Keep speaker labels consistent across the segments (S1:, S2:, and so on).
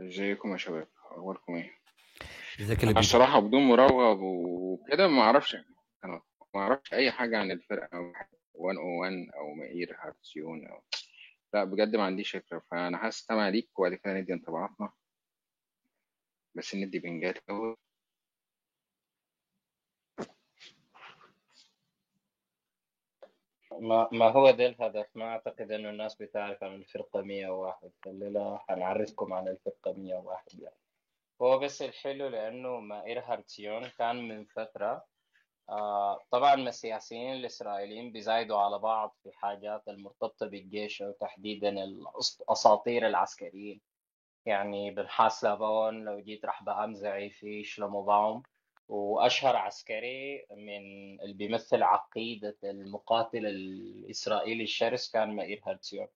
S1: ازيكم يا شباب؟ أخباركم إيه؟
S2: ازيك
S1: أنا
S2: لبيب؟
S1: الصراحة بدون مراوغة وكده ما أعرفش أنا ما أعرفش أي حاجة عن الفرقة 101 أو مائير هارتسيون أو لا بجد ما عنديش فكرة. فأنا هستمع ليك وبعد كده ندي انطباعاتنا. بس ندي بنجات الأول
S3: ما ما هو ده الهدف. ما أعتقد إنه الناس بتعرف عن الفرقة 101 الليلة حنعرفكم عن الفرقة 101 يعني. هو بس الحلو لأنه مائير هارتسيون كان من فترة. طبعا ما السياسيين الإسرائيليين بيزايدوا على بعض في حاجات المرتبطة بالجيش وتحديدا الأساطير العسكريين. يعني بنحاس لابون لو جيت رحبعام زئيفي شلومو باوم وأشهر عسكري من اللي بيمثل عقيدة المقاتل الإسرائيلي الشرس كان مائير هرتسيون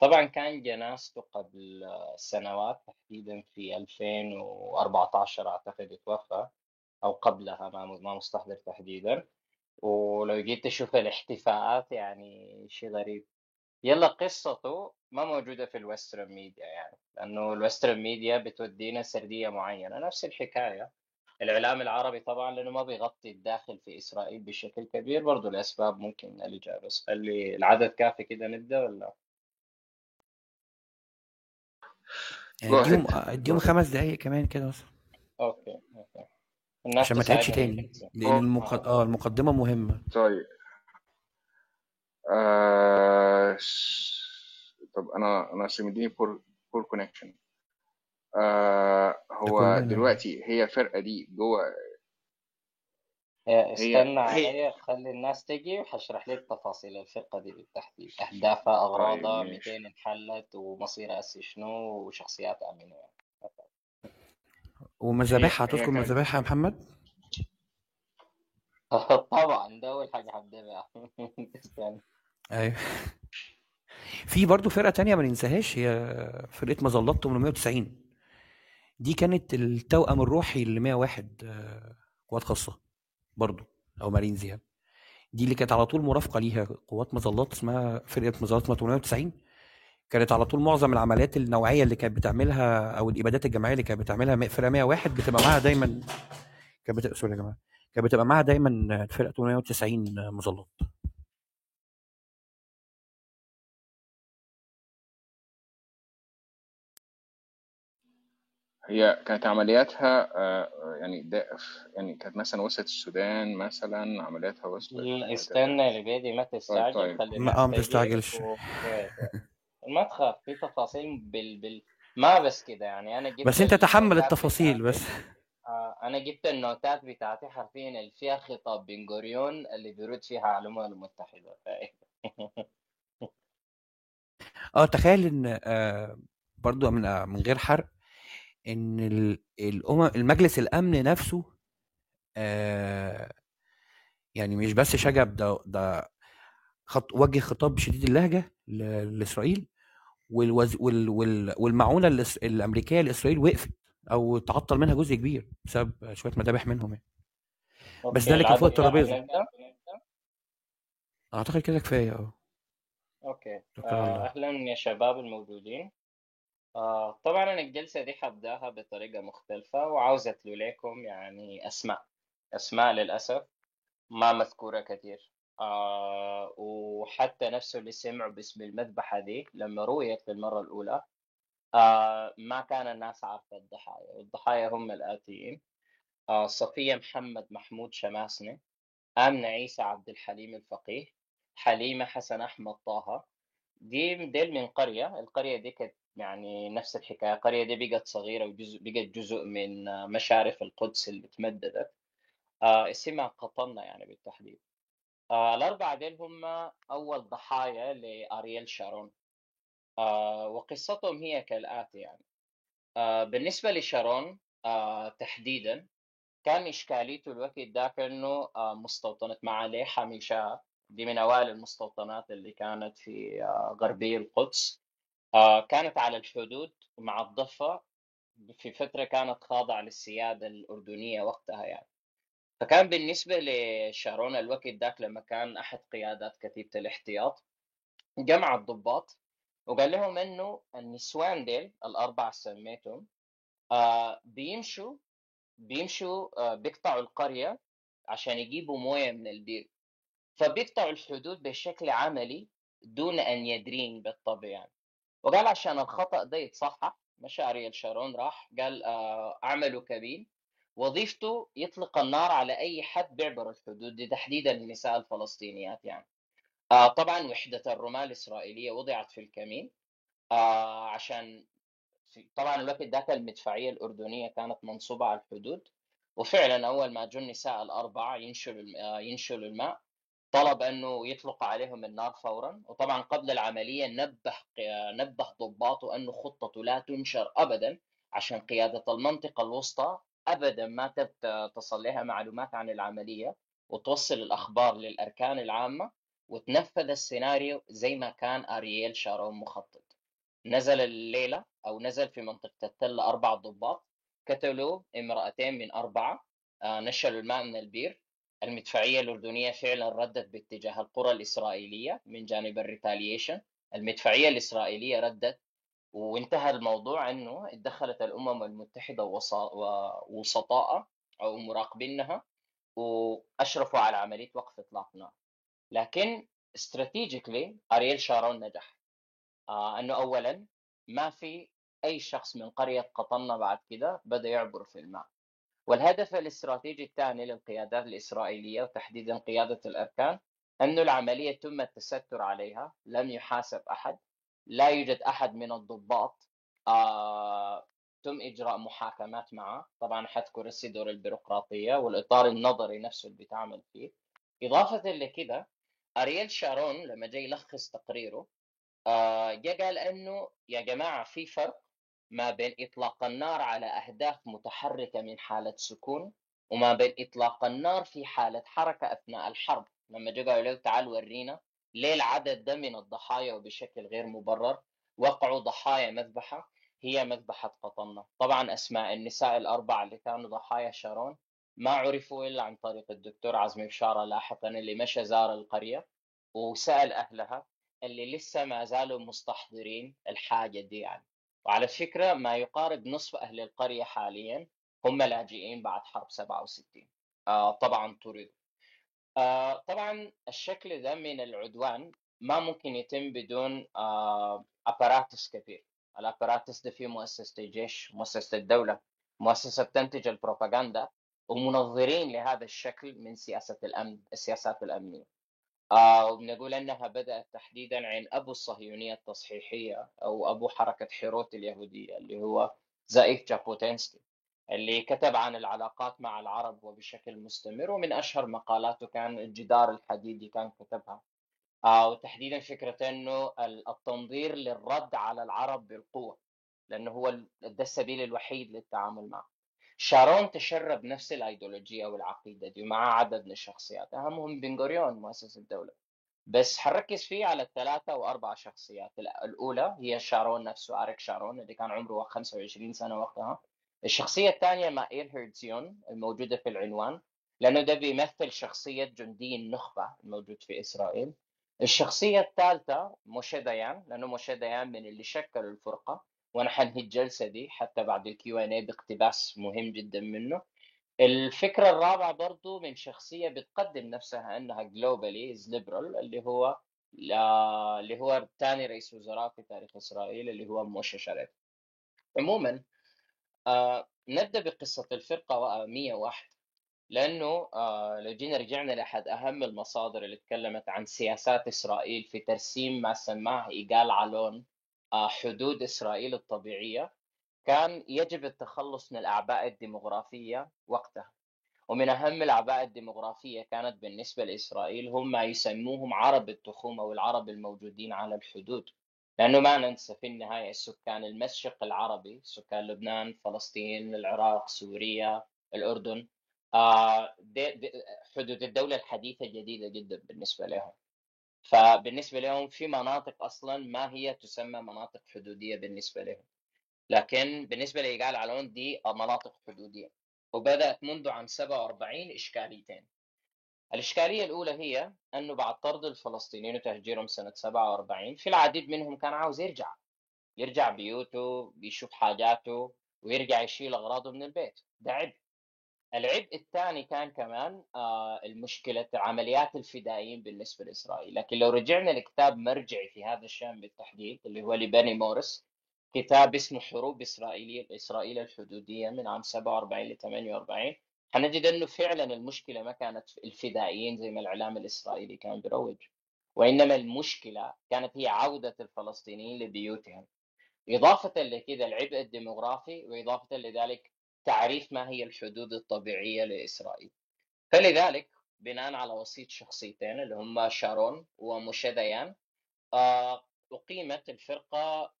S3: طبعا كان جنازته قبل سنوات تحديدا في 2014 أعتقد توفى أو قبلها ما ما مستحضر تحديدا. ولو جيت تشوف الاحتفاءات يعني شيء غريب. يلا قصته ما موجودة في ال western media يعني. لأنه ال western media بتودينا سردية معينة. نفس الحكاية. الإعلام العربي طبعا لأنه ما بيغطي الداخل في إسرائيل بشكل كبير. برضه لأسباب ممكن الإجابة بس. خلي العدد كافي كده نبدأ ولا
S2: يعني اديهم اديهم خمس دقايق كمان كده مثلا
S3: okay. الناس
S2: عشان ما تعبش
S3: تساعدني
S2: تاني. لأن المق... آه المقدمة مهمة.
S1: طيب. آه... ش- طب أنا أنا أصلا مديني poor poor connection آه هو. دلوقتي هي الفرقه دي جوه.
S3: استنى
S1: هي-
S3: خلي الناس تجي وحشرح لك تفاصيل الفرقة دي بالتحديد أهدافها أغراضها
S1: طيب،.
S3: 200 انحلت ومصيرها هسه شنو وشخصياتها منو يعني
S2: ومذابحها
S1: هي- كانت-
S2: مذابحها يا محمد؟
S3: طبعا. ده هبدأ بها استنى.
S2: أيوه. في برضه فرقة تانية ما ننساهاش هي فرقة مظلات 890 دي كانت التوأم الروحي ل 101 آه، قوات خاصة برضه أو مارينز يعني دي اللي كانت على طول مرافقة ليها قوات مظلات اسمها فرقة مظلات 890 كانت على طول معظم العمليات النوعية اللي كانت بتعملها أو الإبادات الجماعية اللي كانت بتعملها فرقة 101 بتبقى معاها دايما كانت بتبقى سوري يا جماعة كانت بتبقى معاها دايما فرقة 890 مظلات
S1: هي كانت عملياتها آه، يعني ده يعني كانت مثلا وصلت السودان مثلا عملياتها وصلت
S3: استنى يا لبيدي ما تستعجل
S1: طيب.
S3: خلي
S2: ما- آه، تستعجلش.
S3: ما تخاف في تفاصيل بال... بال... ما بس كده يعني. أنا جبت
S2: بس أنت تحمل التفاصيل
S3: بتاعتي.
S2: بس.
S3: آه أنا جبت النوتات بتاعتي حرفيا. اللي فيها خطاب بن غوريون اللي بيرد فيها على الأمم المتحدة.
S2: آه تخيل إن آه برضو من آه من غير حرق إن ال- الأمم المجلس الأمن نفسه آه يعني مش بس شجب ده ده خط وجه خطاب شديد اللهجة لإسرائيل. والوز وال وال والمعونة الإس- الأمريكية لإسرائيل وقفت أو تعطل منها جزء كبير بسبب شوية مذابح منهم يعني. بس ده اللي كان فوق الترابيزة.
S3: نبدأ؟
S2: أعتقد كده
S3: كفاية
S2: أه أوكي.
S3: آه أهلا يا شباب الموجودين آه طبعا أنا الجلسة دي حبدأها بطريقة مختلفة وعاوز أتلو لكم يعني أسماء أسماء للأسف ما مذكورة كثير آه وحتى نفسه اللي سمعوا باسم المذبحة دي لما رويت للمرة الأولى آه ما كان الناس عارفة الضحايا. والضحايا هم الآتيين. آه صفية محمد محمود شماسنه آمنة عيسى عبد الحليم الفقيه حليمة حسن أحمد طه. دي ديل من قرية. القرية دي كانت يعني نفس الحكاية. القرية دي بقت صغيرة وجزء بقت جزء من مشارف القدس اللي تمددت. آه اسمها قطنة يعني بالتحديد. آه الأربعة ديل هم أول ضحايا لأرييل شارون. آه وقصتهم هي كالآتي يعني. آه بالنسبة لشارون آه تحديدا كان إشكاليته الوقت ذاك إنه آه، مستوطنة معالي حامي شاة. دي من أوائل المستوطنات اللي كانت في آه، غربي القدس. آه، كانت على الحدود مع الضفة. في فترة كانت خاضعة للسيادة الأردنية وقتها يعني. فكان بالنسبة لشارون الوقت ذاك لما كان أحد قيادات كتيبة الاحتياط جمع الضباط وقال لهم إنه النسوان ديل الأربعة سميتهم آه بيمشوا بيمشوا آه بيقطعوا القرية عشان يجيبوا موية من البير. فبيقطعوا الحدود بشكل عملي دون أن يدرين بالطبع يعني وقال عشان الخطأ ده يتصحح مشى شارون راح قال آه أعملوا كبين وظيفته يطلق النار على أي حد بيعبر الحدود. دي تحديدا النساء الفلسطينيات يعني. آه طبعا وحدة الرماة الإسرائيلية وضعت في الكمين. آه عشان طبعا الوقت ذاك المدفعية الأردنية كانت منصوبة على الحدود. وفعلا أول ما جو النساء الأربعة ينشلوا آه، ينشلوا الماء طلب أنه يطلق عليهم النار فورا. وطبعا قبل العملية نبه نبه ضباطه أنه خطته لا تنشر أبدا عشان قيادة المنطقة الوسطى أبدا ما تصل لها معلومات عن العملية وتوصل الأخبار للأركان العامة وتنفذ السيناريو زي ما كان أرييل شارون مخطط. نزل الليلة أو نزل في منطقة التلة أربع ضباط قتلوا امرأتين من أربعة آه، نشلوا الماء من البير. المدفعية الأردنية فعلا ردت باتجاه القرى الإسرائيلية من جانب ال retaliation. المدفعية الإسرائيلية ردت وانتهى الموضوع انه اتدخلت الامم المتحدة ووسطاء أو مراقبينها واشرفوا على عملية وقف اطلاق نار. لكن strategically أرييل شارون نجح. آه انه اولا ما في أي شخص من قرية قطنا بعد كده بدأ يعبر في الماء. والهدف الاستراتيجي الثاني للقيادات الإسرائيلية وتحديدا قيادة الأركان أنه العملية تم التستر عليها لم يحاسب أحد. لا يوجد أحد من الضباط آه تم إجراء محاكمات معه. طبعا حذكر السيدور البيروقراطية والإطار النظري نفسه اللي بيتعامل فيه. إضافة لكده أرييل شارون لما جاي يلخص تقريره آه جا قال إنه يا جماعة في فرق ما بين إطلاق النار على أهداف متحركة من حالة سكون وما بين إطلاق النار في حالة حركة أثناء الحرب. لما جو قالوا له تعال ورينا ليه العدد ده من الضحايا وبشكل غير مبرر؟ وقعوا ضحايا مذبحة هي مذبحة قطنة. طبعا أسماء النساء الأربعة اللي كانوا ضحايا شارون ما عرفوا إلا عن طريق الدكتور عزمي بشاره لاحقا اللي مشى زار القرية وسأل أهلها اللي لسه ما زالوا مستحضرين الحاجة دي يعني. وعلى فكرة ما يقارب نصف أهل القرية حاليا هم لاجئين بعد حرب 67 آه طبعا طردوا آه طبعا الشكل ده من العدوان ما ممكن يتم بدون آه apparatus كبير ال apparatus ده فيه مؤسسة الجيش مؤسسة الدولة مؤسسة بتنتج البروباغندا ومنظرين لهذا الشكل من سياسة الأمن السياسات الأمنية. آه أنها بدأت تحديدا عن أبو الصهيونية التصحيحية أو أبو حركة حيروت اليهودية اللي هو زائف جابوتينسكي. اللي كتب عن العلاقات مع العرب وبشكل مستمر ومن أشهر مقالاته كان الجدار الحديدي كان كتبها. آه وتحديدا فكرة إنه التنظير للرد على العرب بالقوة لأنه هو ده السبيل الوحيد للتعامل معه. شارون تشرب نفس الأيديولوجية والعقيدة دي ومعه عدد من الشخصيات أهمهم بن غوريون مؤسس الدولة. بس حنركز فيه على الثلاثة وأربع شخصيات. الأولى هي شارون نفسه أريك شارون اللي كان عمره 25 سنة وقتها. الشخصية الثانية مائير هيرتزيون الموجودة في العنوان لأنه ده بيمثل شخصية جندي النخبة الموجود في إسرائيل. الشخصية الثالثة موشي ديان لأنه موشي ديان من اللي شكلوا الفرقة وأنا حنهي الجلسه دي حتى بعد ال Q and A باقتباس مهم جدا منه. الفكرة الرابعة برضو من شخصية بتقدم نفسها إنها globally as liberal اللي هو اللي هو ثاني رئيس وزراء في تاريخ إسرائيل اللي هو موشي شاريت عموما آه نبدأ بقصة الفرقة 101 لأنه آه لو جينا رجعنا لأحد أهم المصادر اللي تكلمت عن سياسات إسرائيل في ترسيم ما سماه إيجال علون آه حدود إسرائيل الطبيعية كان يجب التخلص من الأعباء الديمغرافية وقتها. ومن أهم الأعباء الديمغرافية كانت بالنسبة لإسرائيل هم ما يسموهم عرب التخوم أو العرب الموجودين على الحدود. لأنه ما ننسى في النهاية السكان المشرق العربي سكان لبنان فلسطين العراق سوريا الأردن آه حدود الدولة الحديثة جديدة جدا بالنسبة لهم. فبالنسبة لهم في مناطق أصلا ما هي تسمى مناطق حدودية بالنسبة لهم. لكن بالنسبة لإيجال علون دي مناطق حدودية. وبدأت منذ عام 47 إشكاليتين. الإشكالية الأولى هي أنه بعد طرد الفلسطينيين وتهجيرهم سنة 47 في العديد منهم كان عاوز يرجع يرجع بيوته بيشوف حاجاته ويرجع يشيل أغراضه من البيت. ده عبء العبء الثاني كان كمان آه المشكلة عمليات الفدائيين بالنسبة لإسرائيل. لكن لو رجعنا لكتاب مرجعي في هذا الشأن بالتحديد اللي هو لبني مورس كتاب اسمه حروب إسرائيل إسرائيل الحدودية من عام 47 ل 48 حنجد انه فعلا المشكلة ما كانت الفدائيين زي ما الإعلام الإسرائيلي كان بيروج وإنما المشكلة كانت هي عودة الفلسطينيين لبيوتهم. إضافة لكذا العبء الديموغرافي وإضافة لذلك تعريف ما هي الحدود الطبيعية لإسرائيل. فلذلك بناء على وسيط شخصيتين اللي هم شارون وموشي ديان آه، أقيمت الفرقة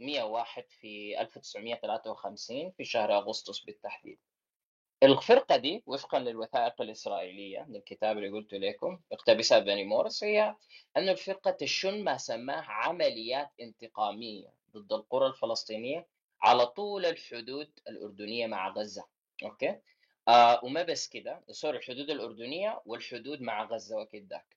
S3: 101 في 1953 في شهر أغسطس بالتحديد. الفرقة دي وفقا للوثائق الإسرائيلية من الكتاب اللي قلت لكم اقتبسها بني مورس هي أن الفرقة تشن ما سماه عمليات انتقامية ضد القرى الفلسطينية على طول الحدود الأردنية مع غزة. okay؟ آه وما بس كده sorry الحدود الأردنية والحدود مع غزة وكذاك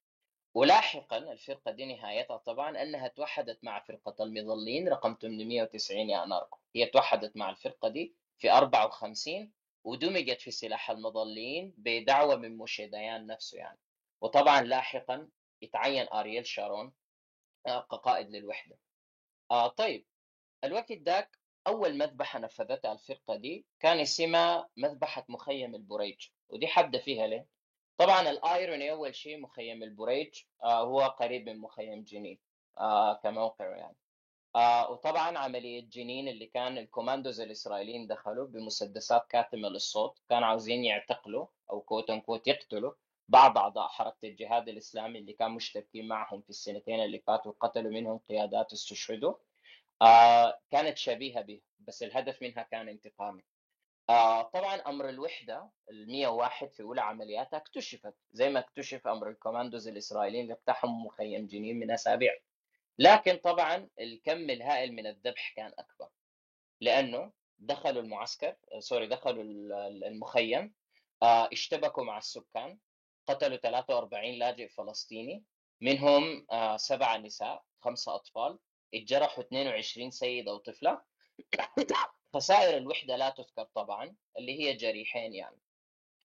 S3: ولاحقا الفرقة دي نهايتها طبعا أنها توحدت مع فرقة المظلين رقم 890 يا أناركو. هي توحدت مع الفرقة دي في 54 ودمجت في سلاح المظلين بدعوة من موشي ديان نفسه يعني. وطبعا لاحقا يتعين أرييل شارون آه، كقائد للوحدة. آه طيب الوقت ذاك أول مذبحة نفذتها الفرقة دي كان اسمها مذبحة مخيم البريج ودي حبدة فيها ليه؟ طبعا ال irony أول شيء مخيم البريج آه هو قريب من مخيم جنين آه كموقع يعني. آه وطبعا عملية جنين اللي كان الكوماندوز الإسرائيليين دخلوا بمسدسات كاتمة للصوت كانوا عاوزين يعتقلوا أو quote quote يقتلوا بعض أعضاء حركة الجهاد الإسلامي اللي كانوا مشتركين معهم في السنتين اللي فاتوا قتلوا منهم قيادات استشهدوا. آه كانت شبيهة به بس الهدف منها كان انتقامي. آه طبعا أمر الوحدة ال 101 في أولى عملياتها اكتشفت زي ما اكتشف أمر الكوماندوز الإسرائيليين اللي اقتحموا مخيم جنين من أسابيع. لكن طبعا الكم الهائل من الذبح كان أكبر لأنه دخلوا المعسكر sorry دخلوا المخيم آه، اشتبكوا مع السكان قتلوا 43 لاجئ فلسطيني منهم آه، سبعة نساء خمسة أطفال اتجرحوا 22 سيدة وطفلة. خسائر الوحدة لا تذكر طبعا اللي هي جريحين يعني.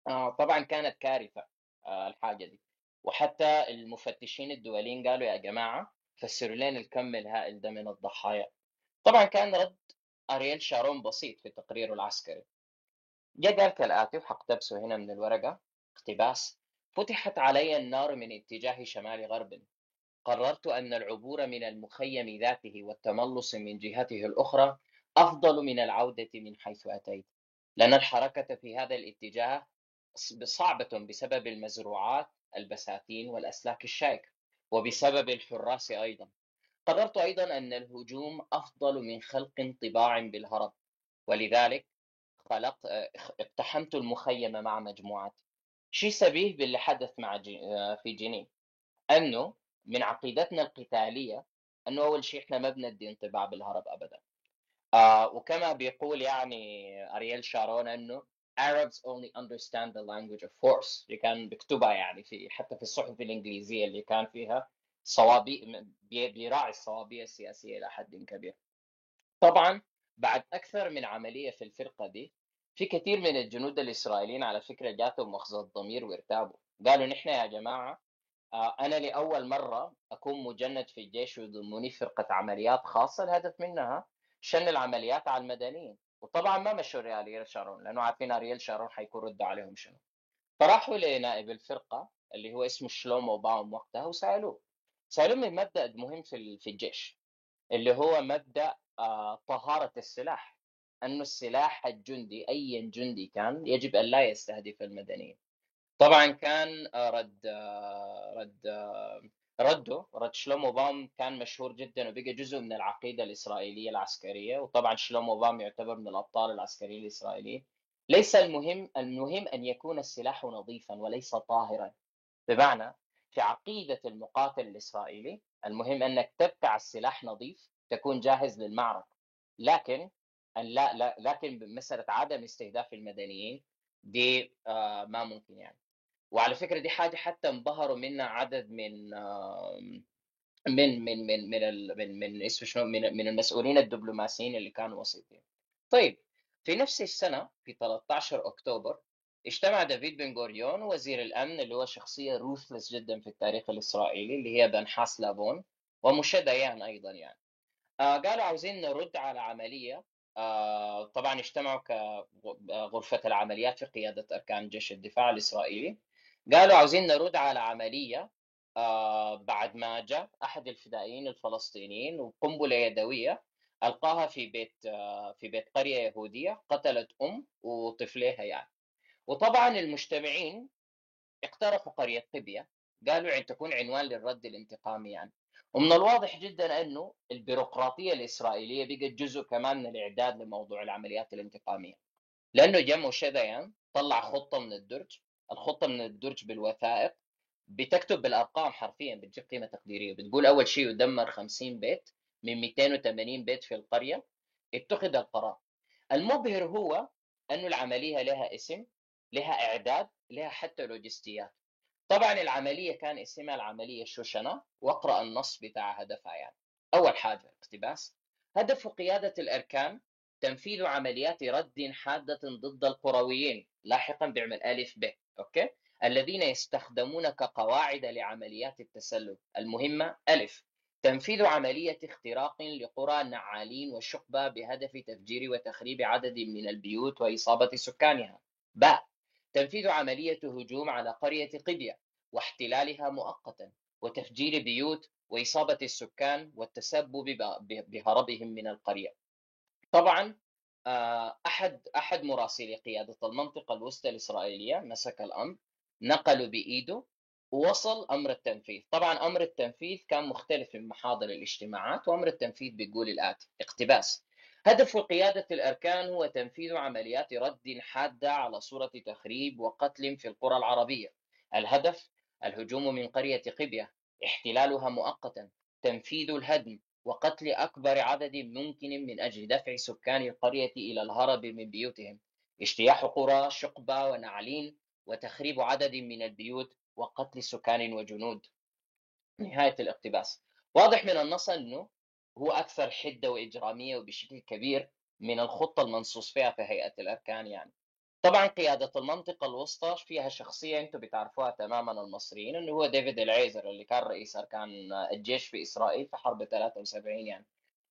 S3: آه، طبعا كانت كارثة الحاجة دي. وحتى المفتشين الدوليين قالوا يا جماعة فسروا لنا الكم الهائل ده من الضحايا. طبعا كان رد أرييل شارون بسيط في تقريره العسكري. جاء قال كالآتي وحقتبسه هنا من الورقة اقتباس فتحت علي النار من اتجاه شمال غرب. قررت أن العبور من المخيم ذاته والتملص من جهته الأخرى أفضل من العودة من حيث أتيت. لأن الحركة في هذا الاتجاه صعبة بسبب المزروعات البساتين والأسلاك الشائكة. وبسبب الحراس أيضا. قررت أيضا أن الهجوم أفضل من خلق انطباع بالهرب ولذلك خلق اقتحمت المخيم مع مجموعتي. شيء سبيه باللي حدث مع جي... في جنين. أنه من عقيدتنا القتالية أنه أول شيء إحنا ما بندي انطباع بالهرب أبدا. آه وكما بيقول يعني أرييل شارون أنه Arabs only understand the language of force. اللي كان بيكتبها يعني في حتى في الصحف الإنجليزية اللي كان فيها صوابي بيراعي الصوابية السياسية إلى حد كبير. طبعا بعد أكثر من عملية في الفرقة دي في كثير من الجنود الإسرائيليين على فكرة جاتهم مخزى الضمير وارتابوا. قالوا نحن يا جماعة آه، أنا لأول مرة أكون مجند في الجيش ويضمني فرقة عمليات خاصة. الهدف منها شن العمليات على المدنيين. وطبعا ما مشوا ارييل شارون لأنه عارفين ارييل شارون حيكون رد عليهم شنو. فراحوا لنائب الفرقة اللي هو اسمه شلومو باوم وقتها وسألوه. سألوه من مبدأ مهم في في الجيش اللي هو مبدأ آه طهارة السلاح. أنه السلاح الجندي اي جندي كان يجب أن لا يستهدف المدنيين. طبعا كان آه، رد آه، رد رده رد شلومو بام كان مشهور جدا وبقى جزء من العقيدة الإسرائيلية العسكرية وطبعا شلومو بام يعتبر من الأبطال العسكريين الإسرائيليين. ليس المهم المهم أن يكون السلاح نظيفا وليس طاهرا. بمعنى في عقيدة المقاتل الإسرائيلي المهم أنك تبقى السلاح نظيف تكون جاهز للمعركة. لكن أن لا, لا لكن مساله عدم استهداف المدنيين دي آه ما ممكن يعني. وعلى فكرة دي حاجة حتى انبهروا منها عدد من آه من من من من ال من من اسمه شنو من من المسؤولين الدبلوماسيين اللي كانوا وسيطين. طيب في نفس السنة في 13 أكتوبر اجتمع دافيد بن غوريون وزير الأمن اللي هو شخصية روثلس جدا في التاريخ الإسرائيلي اللي هي بنحاس لافون وموشي ديان أيضا يعني. آه قالوا عاوزين نرد على عملية آه طبعا اجتمعوا كغرفه العمليات في قيادة أركان جيش الدفاع الإسرائيلي. قالوا عاوزين نرد على عملية آه بعد ما جاء أحد الفدائيين الفلسطينيين وقنبلة يدوية ألقاها في بيت آه في بيت قرية يهودية قتلت أم وطفليها يعني. وطبعا المجتمعين اقترحوا قرية قبيه قالوا ان تكون عنوان للرد الانتقامي يعني. ومن الواضح جدا أنه البيروقراطية الإسرائيلية بقت جزء كمان من الإعداد لموضوع العمليات الانتقامية. لأنه جمعوا شديان طلع خطة من الدرج الخطة من الدرج بالوثائق بتكتب بالأرقام حرفيا بتجيب قيمة تقديرية بتقول أول شيء يدمر 50 بيت من 280 بيت في القرية اتخذ القرار. المبهر هو انه العملية لها اسم لها إعداد لها حتى لوجستيات. طبعا العملية كان اسمها العملية شوشنة واقرأ النص بتاع هدفها يعني. أول حاجة اقتباس. هدف قيادة الأركان تنفيذ عمليات رد حادة ضد القرويين لاحقا بيعمل آلف ب أوكي؟ الذين يستخدمون كقواعد لعمليات التسلل. المهمة ألف. تنفيذ عملية اختراق لقرى نعالين وشقبة بهدف تفجير وتخريب عدد من البيوت وإصابة سكانها. باء تنفيذ عملية هجوم على قرية قبية واحتلالها مؤقتا وتفجير بيوت وإصابة السكان والتسبب بهربهم من القرية. طبعا أحد أحد مراسلي قيادة المنطقة الوسطى الإسرائيلية مسك الأمر نقلوا بإيده ووصل أمر التنفيذ. طبعا أمر التنفيذ كان مختلف من محاضر الاجتماعات وأمر التنفيذ بيقول الاتي اقتباس. هدف قيادة الأركان هو تنفيذ عمليات رد حادة على صورة تخريب وقتل في القرى العربية. الهدف الهجوم من قرية قبية احتلالها مؤقتا. تنفيذ الهدم وقتل أكبر عدد ممكن من أجل دفع سكان القرية إلى الهرب من بيوتهم اجتياح قرى شقبة ونعلين وتخريب عدد من البيوت وقتل سكان وجنود. نهاية الاقتباس. واضح من النص أنه هو أكثر حدة وإجرامية وبشكل كبير من الخطة المنصوص فيها في هيئة الأركان يعني. طبعا قيادة المنطقة الوسطى فيها شخصية أنتم بتعرفوها تماما المصريين أنه هو ديفيد العيزر اللي كان رئيس أركان الجيش في إسرائيل في حرب 73 يعني.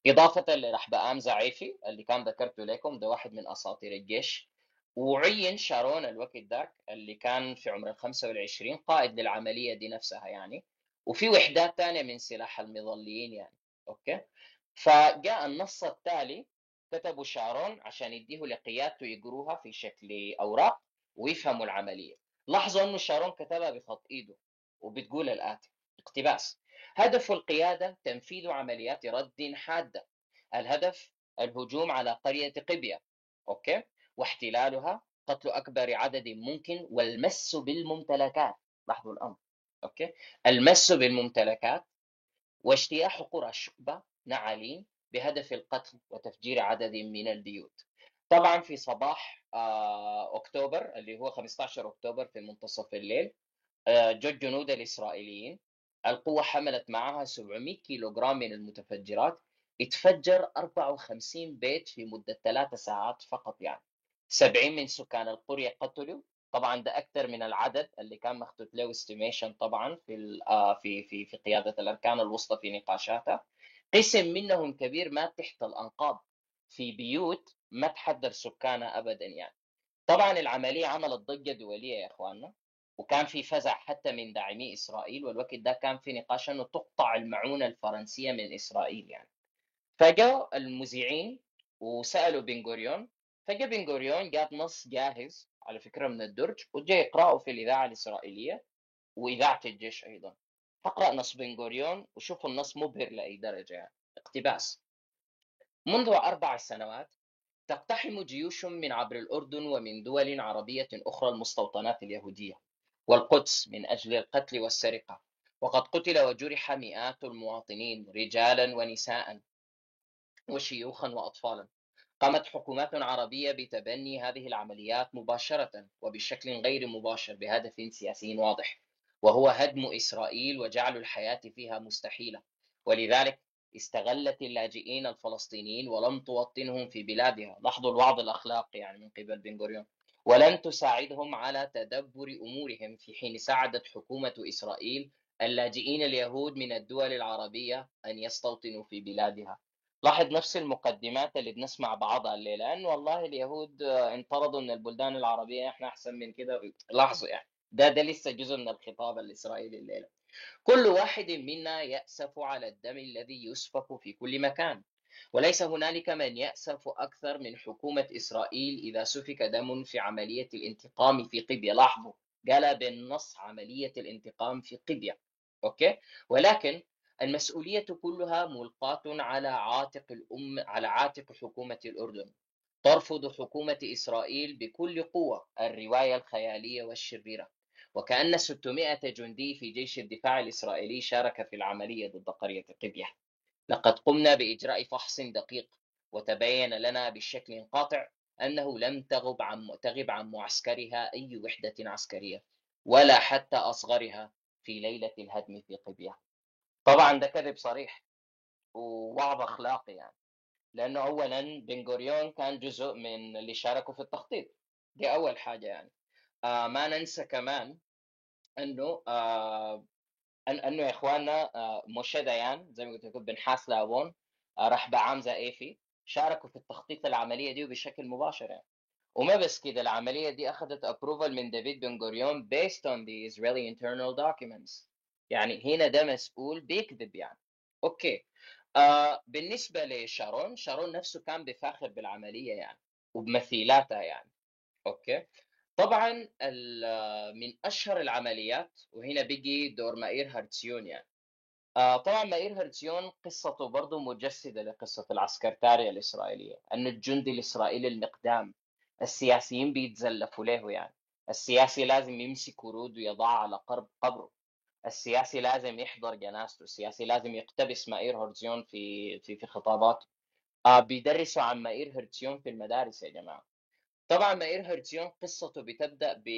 S3: إضافة لرحبآم زعيفي اللي كان ذكرته لكم ده واحد من أساطير الجيش. وعين شارون الوقت ذاك اللي كان في عمر ال 25 قائد للعملية دي نفسها يعني. وفي وحدات ثانية من سلاح المظليين يعني. okay؟ فجاء النص التالي كتبوا شارون عشان يديه لقيادته يقروها في شكل أوراق ويفهموا العملية. لاحظوا إنه شارون كتبها بخط إيده وبتقول الآتي اقتباس. هدف القيادة تنفيذ عمليات رد حادة. الهدف الهجوم على قرية قبية okay؟ واحتلالها قتل أكبر عدد ممكن والمس بالممتلكات. لاحظوا الأمر okay؟ المس بالممتلكات واجتياح قرى الشقبة نعالين بهدف القتل وتفجير عدد من البيوت. طبعا في صباح أكتوبر اللي هو 15 أكتوبر في منتصف الليل جو الجنود الإسرائيليين القوة حملت معها 700 كيلوغرام من المتفجرات اتفجر 54 بيت في مدة ثلاثة ساعات فقط يعني. 70 من سكان القرية قتلوا. طبعا ده أكثر من العدد اللي كان مخطوط له استيميشن طبعا في في في في قيادة الأركان الوسطى في نقاشاتها قسم منهم كبير مات تحت الأنقاض في بيوت ما تحضر سكانها ابدا يعني. طبعا العملية عملت ضجة دولية يا إخواننا وكان في فزع حتى من داعمي إسرائيل والوقت ده كان في نقاش إنه تقطع المعونة الفرنسية من إسرائيل يعني. فجاء المذيعين وسألوا بن غوريون فجاء بن غوريون جاب نص جاهز على فكرة من الدرج وجاي يقرأه في الإذاعة الإسرائيلية وإذاعة الجيش أيضا. فاقرا نص بن غوريون وشوفوا النص مبهر لأي درجة يعني اقتباس. منذ أربع سنوات تقتحم جيوش من عبر الأردن ومن دول عربية أخرى المستوطنات اليهودية والقدس من أجل القتل والسرقة وقد قتل وجرح مئات المواطنين رجالا ونساء وشيوخا وأطفالا. قامت حكومات عربية بتبني هذه العمليات مباشرة وبشكل غير مباشر بهدف سياسي واضح. وهو هدم إسرائيل وجعل الحياة فيها مستحيلة. ولذلك استغلت اللاجئين الفلسطينيين ولم توطنهم في بلادها. لاحظوا الوعظ الأخلاقي يعني من قبل بن غوريون. ولن تساعدهم على تدبر أمورهم في حين ساعدت حكومة إسرائيل اللاجئين اليهود من الدول العربية أن يستوطنوا في بلادها. لاحظ نفس المقدمات اللي بنسمع بعضها الليلة أنه والله اليهود انطردوا من البلدان العربية إحنا أحسن من كده. لاحظوا يعني. ده ده لسه جزء من الخطاب الإسرائيلي الليلة. كل واحد منا يأسف على الدم الذي يسفك في كل مكان. وليس هنالك من يأسف أكثر من حكومة إسرائيل إذا سفك دم في عملية الانتقام في قبية. لاحظوا قال بالنص عملية الانتقام في قبية. أوكي؟ ولكن المسؤولية كلها ملقاة على عاتق الأم على عاتق حكومة الأردن. ترفض حكومة إسرائيل بكل قوة الرواية الخيالية والشريرة. وكأن 600 جندي في جيش الدفاع الإسرائيلي شارك في العملية ضد قرية قبية لقد قمنا بإجراء فحص دقيق وتبين لنا بشكل قاطع أنه لم تغب عن تغب عن معسكرها أي وحدة عسكرية ولا حتى أصغرها في ليلة الهدم في قبية طبعا ده كذب صريح ووعظ أخلاقي يعني لأنه أولا بن غوريون كان جزء من اللي شاركوا في التخطيط. دي أول حاجة يعني. آه ما ننسى كمان أنه آه أنه يا إخواننا آه موشي ديان زي ما قلت لكم بن حاس لابون آه رحبعام زئيفي شاركوا في التخطيط العملية دي بشكل مباشر يعني. وما بس كده العملية دي أخذت approval من دافيد بن غوريون based on the Israeli internal documents. يعني هنا ده مسؤول بيكذب يعني. okay. آه بالنسبة لشارون شارون نفسه كان بفاخر بالعملية يعني وبمثيلاتها يعني. okay. طبعا من أشهر العمليات وهنا بيجي دور مائير هارتسيون يعني. آه طبعا مائير هرتسيون قصته برضه مجسدة لقصة العسكرتارية الإسرائيلية أن الجندي الإسرائيلي المقدام السياسيين بيتزلفوا له يعني. السياسي لازم يمسك ورود ويضعها على قرب قبره. السياسي لازم يحضر جنازته. السياسي لازم يقتبس مائير هرتسيون في في في خطاباته. آه بيدرسوا عن مائير هرتسيون في المدارس يا جماعة. طبعا مائير هرتسيون قصته بتبدأ ب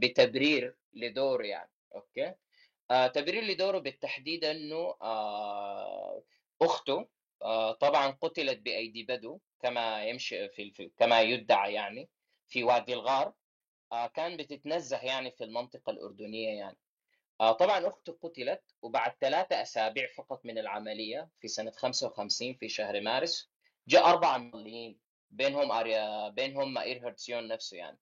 S3: بتبرير لدور يعني أوكي؟ آه تبرير لدوره بالتحديد إنه آه أخته آه طبعا قتلت بأيدي بدو كما يمشي في, كما يدعى يعني في وادي الغار آه كان بتتنزه يعني في المنطقة الأردنية يعني. آه طبعا أخته قتلت وبعد ثلاثة أسابيع فقط من العملية في سنة 55 في شهر مارس جاء أربعة مظليين بينهم أريا بينهم مائير هرتسيون نفسه يعني.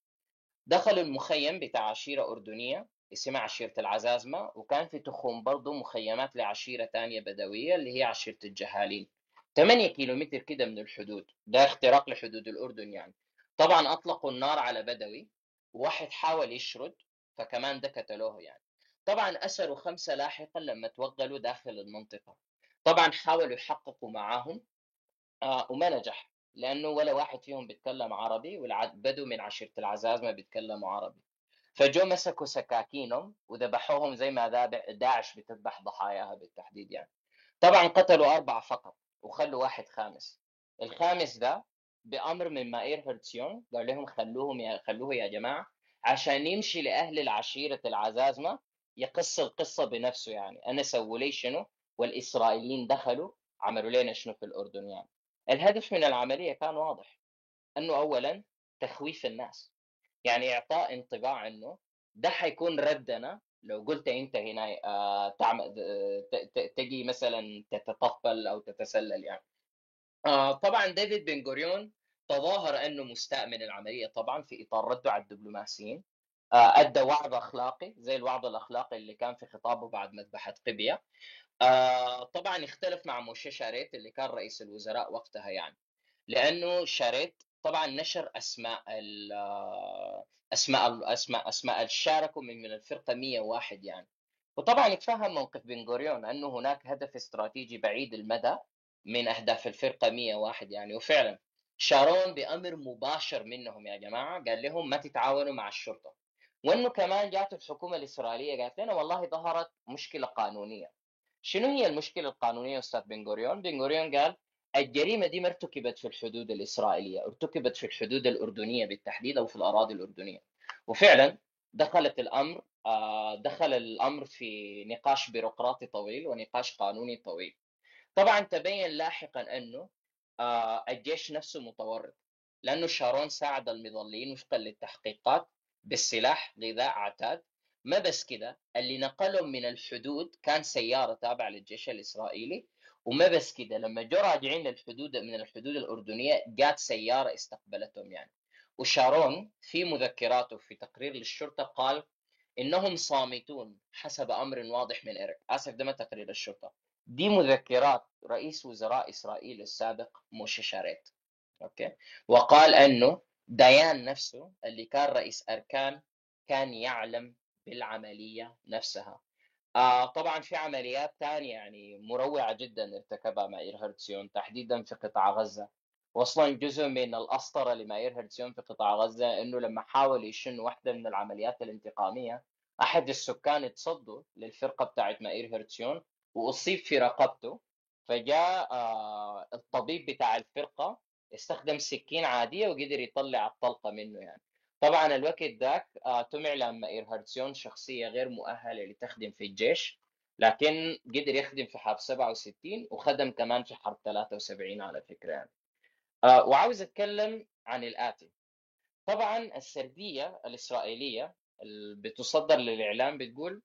S3: دخلوا المخيم بتاع عشيرة أردنية اسمها عشيرة العزازمة وكان في تخوم برضه مخيمات لعشيرة تانية بدوية اللي هي عشيرة الجهالين 8 كيلومتر كده من الحدود. ده اختراق لحدود الأردن يعني. طبعا أطلقوا النار على بدوي وواحد حاول يشرد فكمان ده قتلوه يعني. طبعا أسروا خمسة لاحقا لما توغلوا داخل المنطقة. طبعا حاولوا يحققوا معاهم آه وما نجح. لأنه ولا واحد فيهم بيتكلم عربي والبدو من عشيرة العزاز ما بيتكلموا عربي. فجو مسكوا سكاكينهم وذبحوهم زي ما داعش بتذبح ضحاياها بالتحديد يعني. طبعا قتلوا أربعة فقط وخلوا واحد خامس. الخامس ده بأمر من مائير هرتسيون قال لهم خلوهم يا خلوه يا جماعة عشان يمشي لأهل العشيرة العزازمه يقص القصة بنفسه يعني. أنا سووا لي شنو؟ والإسرائيليين دخلوا عملوا لنا شنو في الأردن يعني. الهدف من العملية كان واضح أنه أولا تخويف الناس. يعني إعطاء انطباع أنه ده حيكون ردنا. لو قلت أنت هنا آه تعمل تجي مثلا تتطفل أو تتسلل يعني. آه طبعا ديفيد بن غوريون تظاهر أنه مستاء من العملية طبعا في إطار رده على الدبلوماسيين. آه أدى وعظ أخلاقي زي الوعظ الأخلاقي اللي كان في خطابه بعد مذبحة قبية. آه طبعا اختلف مع موشي شاريت اللي كان رئيس الوزراء وقتها يعني لأنه شاريت طبعا نشر أسماء أسماء أسماء أسماء اللي شاركوا من من الفرقة 101 يعني. وطبعا يتفهم موقف بن غوريون أنه هناك هدف استراتيجي بعيد المدى من أهداف الفرقة 101 يعني. وفعلا شارون بأمر مباشر منهم يا جماعة قال لهم ما تتعاونوا مع الشرطة. وأنه كمان جات الحكومة الإسرائيلية قالت لنا والله ظهرت مشكلة قانونية. شنو هي المشكلة القانونية أستاذ بن غوريون؟ بن غوريون قال الجريمة دي ما ارتكبت في الحدود الإسرائيلية، ارتكبت في الحدود الأردنية بالتحديد أو في الأراضي الأردنية. وفعلا دخلت الأمر آه، دخل الأمر في نقاش بيروقراطي طويل ونقاش قانوني طويل. طبعا تبين لاحقا أنه آه، الجيش نفسه متورط لأنه شارون ساعد المظليين وفقا للتحقيقات بالسلاح غذاء عتاد ما بس كده اللي نقلهم من الحدود كان سيارة تابعة للجيش الإسرائيلي وما بس كده لما جو راجعين للحدود من الحدود الأردنية جات سيارة استقبلتهم يعني. وشارون في مذكراته في تقرير للشرطة قال إنهم صامتين حسب أمر واضح من إيريك. آسف ده ما تقرير الشرطة. دي مذكرات رئيس وزراء إسرائيل السابق موشي شاريت. okay؟ وقال إنه ديان نفسه اللي كان رئيس أركان كان يعلم بالعملية نفسها. آه طبعا في عمليات ثانية يعني مروعة جدا ارتكبها ماير هرتسيون تحديدا في قطاع غزة. واصلا جزء من الأسطرة لماير هرتسيون في قطاع غزة إنه لما حاول يشن واحدة من العمليات الانتقامية أحد السكان تصدوا للفرقة بتاعت ماير هرتسيون وأصيب في رقبته. فجاء آه الطبيب بتاع الفرقة استخدم سكين عادية وقدر يطلع الطلقة منه يعني. طبعا الوقت ذاك آه تمعلم مائير هرتسيون شخصية غير مؤهلة لتخدم في الجيش لكن قدر يخدم في حرب 67 وخدم كمان في حرب 73 على فكرة يعني. آه وعاوز أتكلم عن الآتي. طبعا السردية الإسرائيلية اللي بتصدر للإعلام بتقول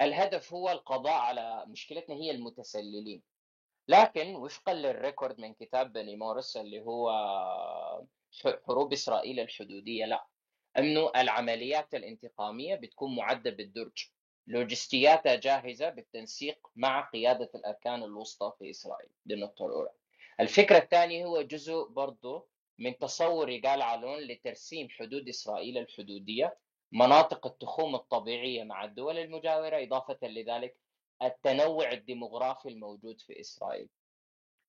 S3: الهدف هو القضاء على مشكلتنا هي المتسللين. لكن وفقا للريكورد من كتاب بني مورس اللي هو حروب إسرائيل الحدودية لا. أنه العمليات الانتقامية بتكون معدة بالدرج. لوجستياتها جاهزة بالتنسيق مع قيادة الأركان الوسطى في إسرائيل دي النقطه الأولى. الفكرة الثانية هو جزء برضه من تصور يقال علون لترسيم حدود إسرائيل الحدودية مناطق التخوم الطبيعية مع الدول المجاورة إضافة لذلك التنوع الديموغرافي الموجود في إسرائيل.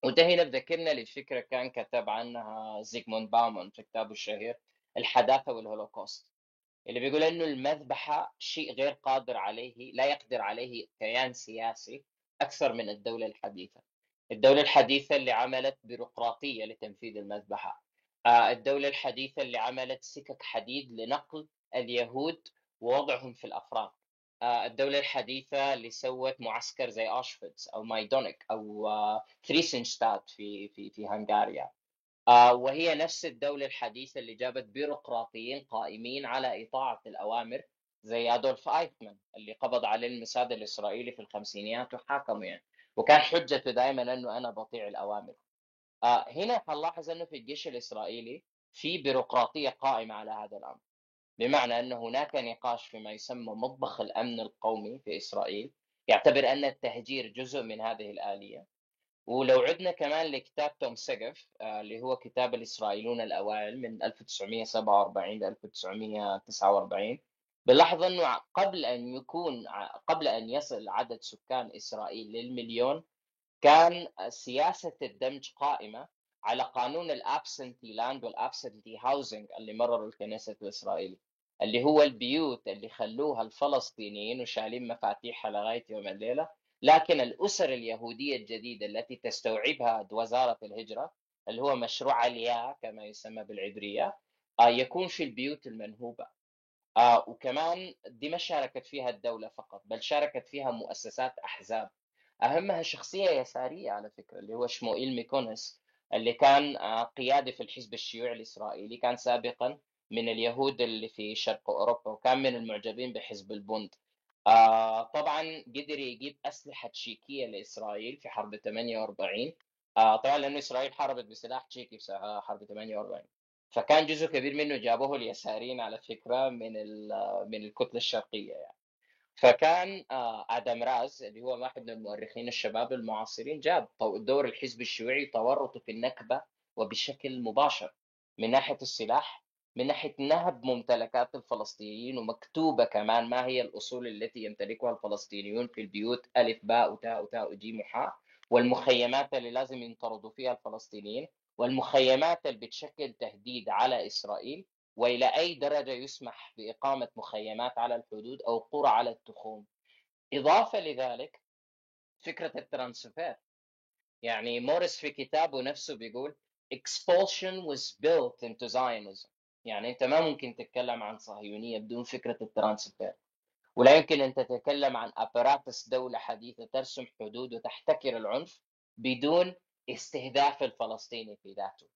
S3: وده هنا بذكرنا للفكره كان كتب عنها زيغمونت باومان في كتابه الشهير الحداثة والهولوكوست اللي بيقول إنه المذبحة شيء غير قادر عليه لا يقدر عليه كيان سياسي أكثر من الدولة الحديثة. الدولة الحديثة اللي عملت بيروقراطية لتنفيذ المذبحة. الدولة الحديثة اللي عملت سكك حديد لنقل اليهود ووضعهم في الافران. الدولة الحديثة اللي سوت معسكر زي أوشفيتس أو مايدانيك أو تيريزينشتات في في في هنغاريا وهي نفس الدولة الحديثة اللي جابت بيروقراطيين قائمين على إطاعة الأوامر زي أدولف آيخمان اللي قبض عليه الموساد الإسرائيلي في الخمسينيات وحاكمه يعني. وكان حجته دائما أنه أنا بطيع الأوامر. هنا حنلاحظ أنه في الجيش الإسرائيلي في بيروقراطية قائمة على هذا الأمر. بمعنى أن هناك نقاش فيما يسمى مطبخ الأمن القومي في إسرائيل. يعتبر أن التهجير جزء من هذه الآلية. ولو عدنا كمان لكتاب توم سيجف اللي هو كتاب الإسرائيليون الأوائل من 1947 ل 1949 بنلاحظ أنه قبل أن يكون قبل أن يصل عدد سكان إسرائيل للمليون كان سياسة الدمج قائمة على قانون ال absentee land وال absentee housing اللي مرره الكنيست الإسرائيلي اللي هو البيوت اللي خلوها الفلسطينيين وشالين مفاتيحها لغاية يوم الليلة. لكن الأسر اليهودية الجديدة التي تستوعبها وزارة الهجرة اللي هو مشروع عليا كما يسمى بالعبرية يكون في البيوت المنهوبة. وكمان دي ما شاركت فيها الدولة فقط بل شاركت فيها مؤسسات أحزاب. أهمها شخصية يسارية على فكرة اللي هو شموئيل ميكونس اللي كان قيادي في الحزب الشيوعي الإسرائيلي كان سابقا من اليهود اللي في شرق أوروبا وكان من المعجبين بحزب البند آه طبعا قدر يجيب أسلحة تشيكية لإسرائيل في حرب 48 آه طبعا لأنه إسرائيل حاربت بسلاح تشيكي في حرب 48 فكان جزء كبير منه جابوه اليساريين على فكرة من من الكتلة الشرقية يعني. فكان آه آدم راز اللي هو واحد من المؤرخين الشباب المعاصرين جاب دور الحزب الشيوعي تورطه في النكبة وبشكل مباشر من ناحية السلاح. من ناحية نهب ممتلكات الفلسطينيين ومكتوبة كمان ما هي الأصول التي يمتلكها الفلسطينيون في البيوت ألف باء وتاء وتاء وجيم وحاء والمخيمات اللي لازم ينطردوا فيها الفلسطينيين والمخيمات اللي بتشكل تهديد على إسرائيل وإلى أي درجة يسمح بإقامة مخيمات على الحدود أو قرى على التخوم. إضافة لذلك فكرة ال transfer. يعني موريس في كتابه نفسه بيقول expulsion was built into Zionism. يعني انت ما ممكن تتكلم عن صهيونية بدون فكرة ال transfer. ولا يمكن أن تتكلم عن apparatus دولة حديثة ترسم حدود وتحتكر العنف بدون استهداف الفلسطيني في ذاته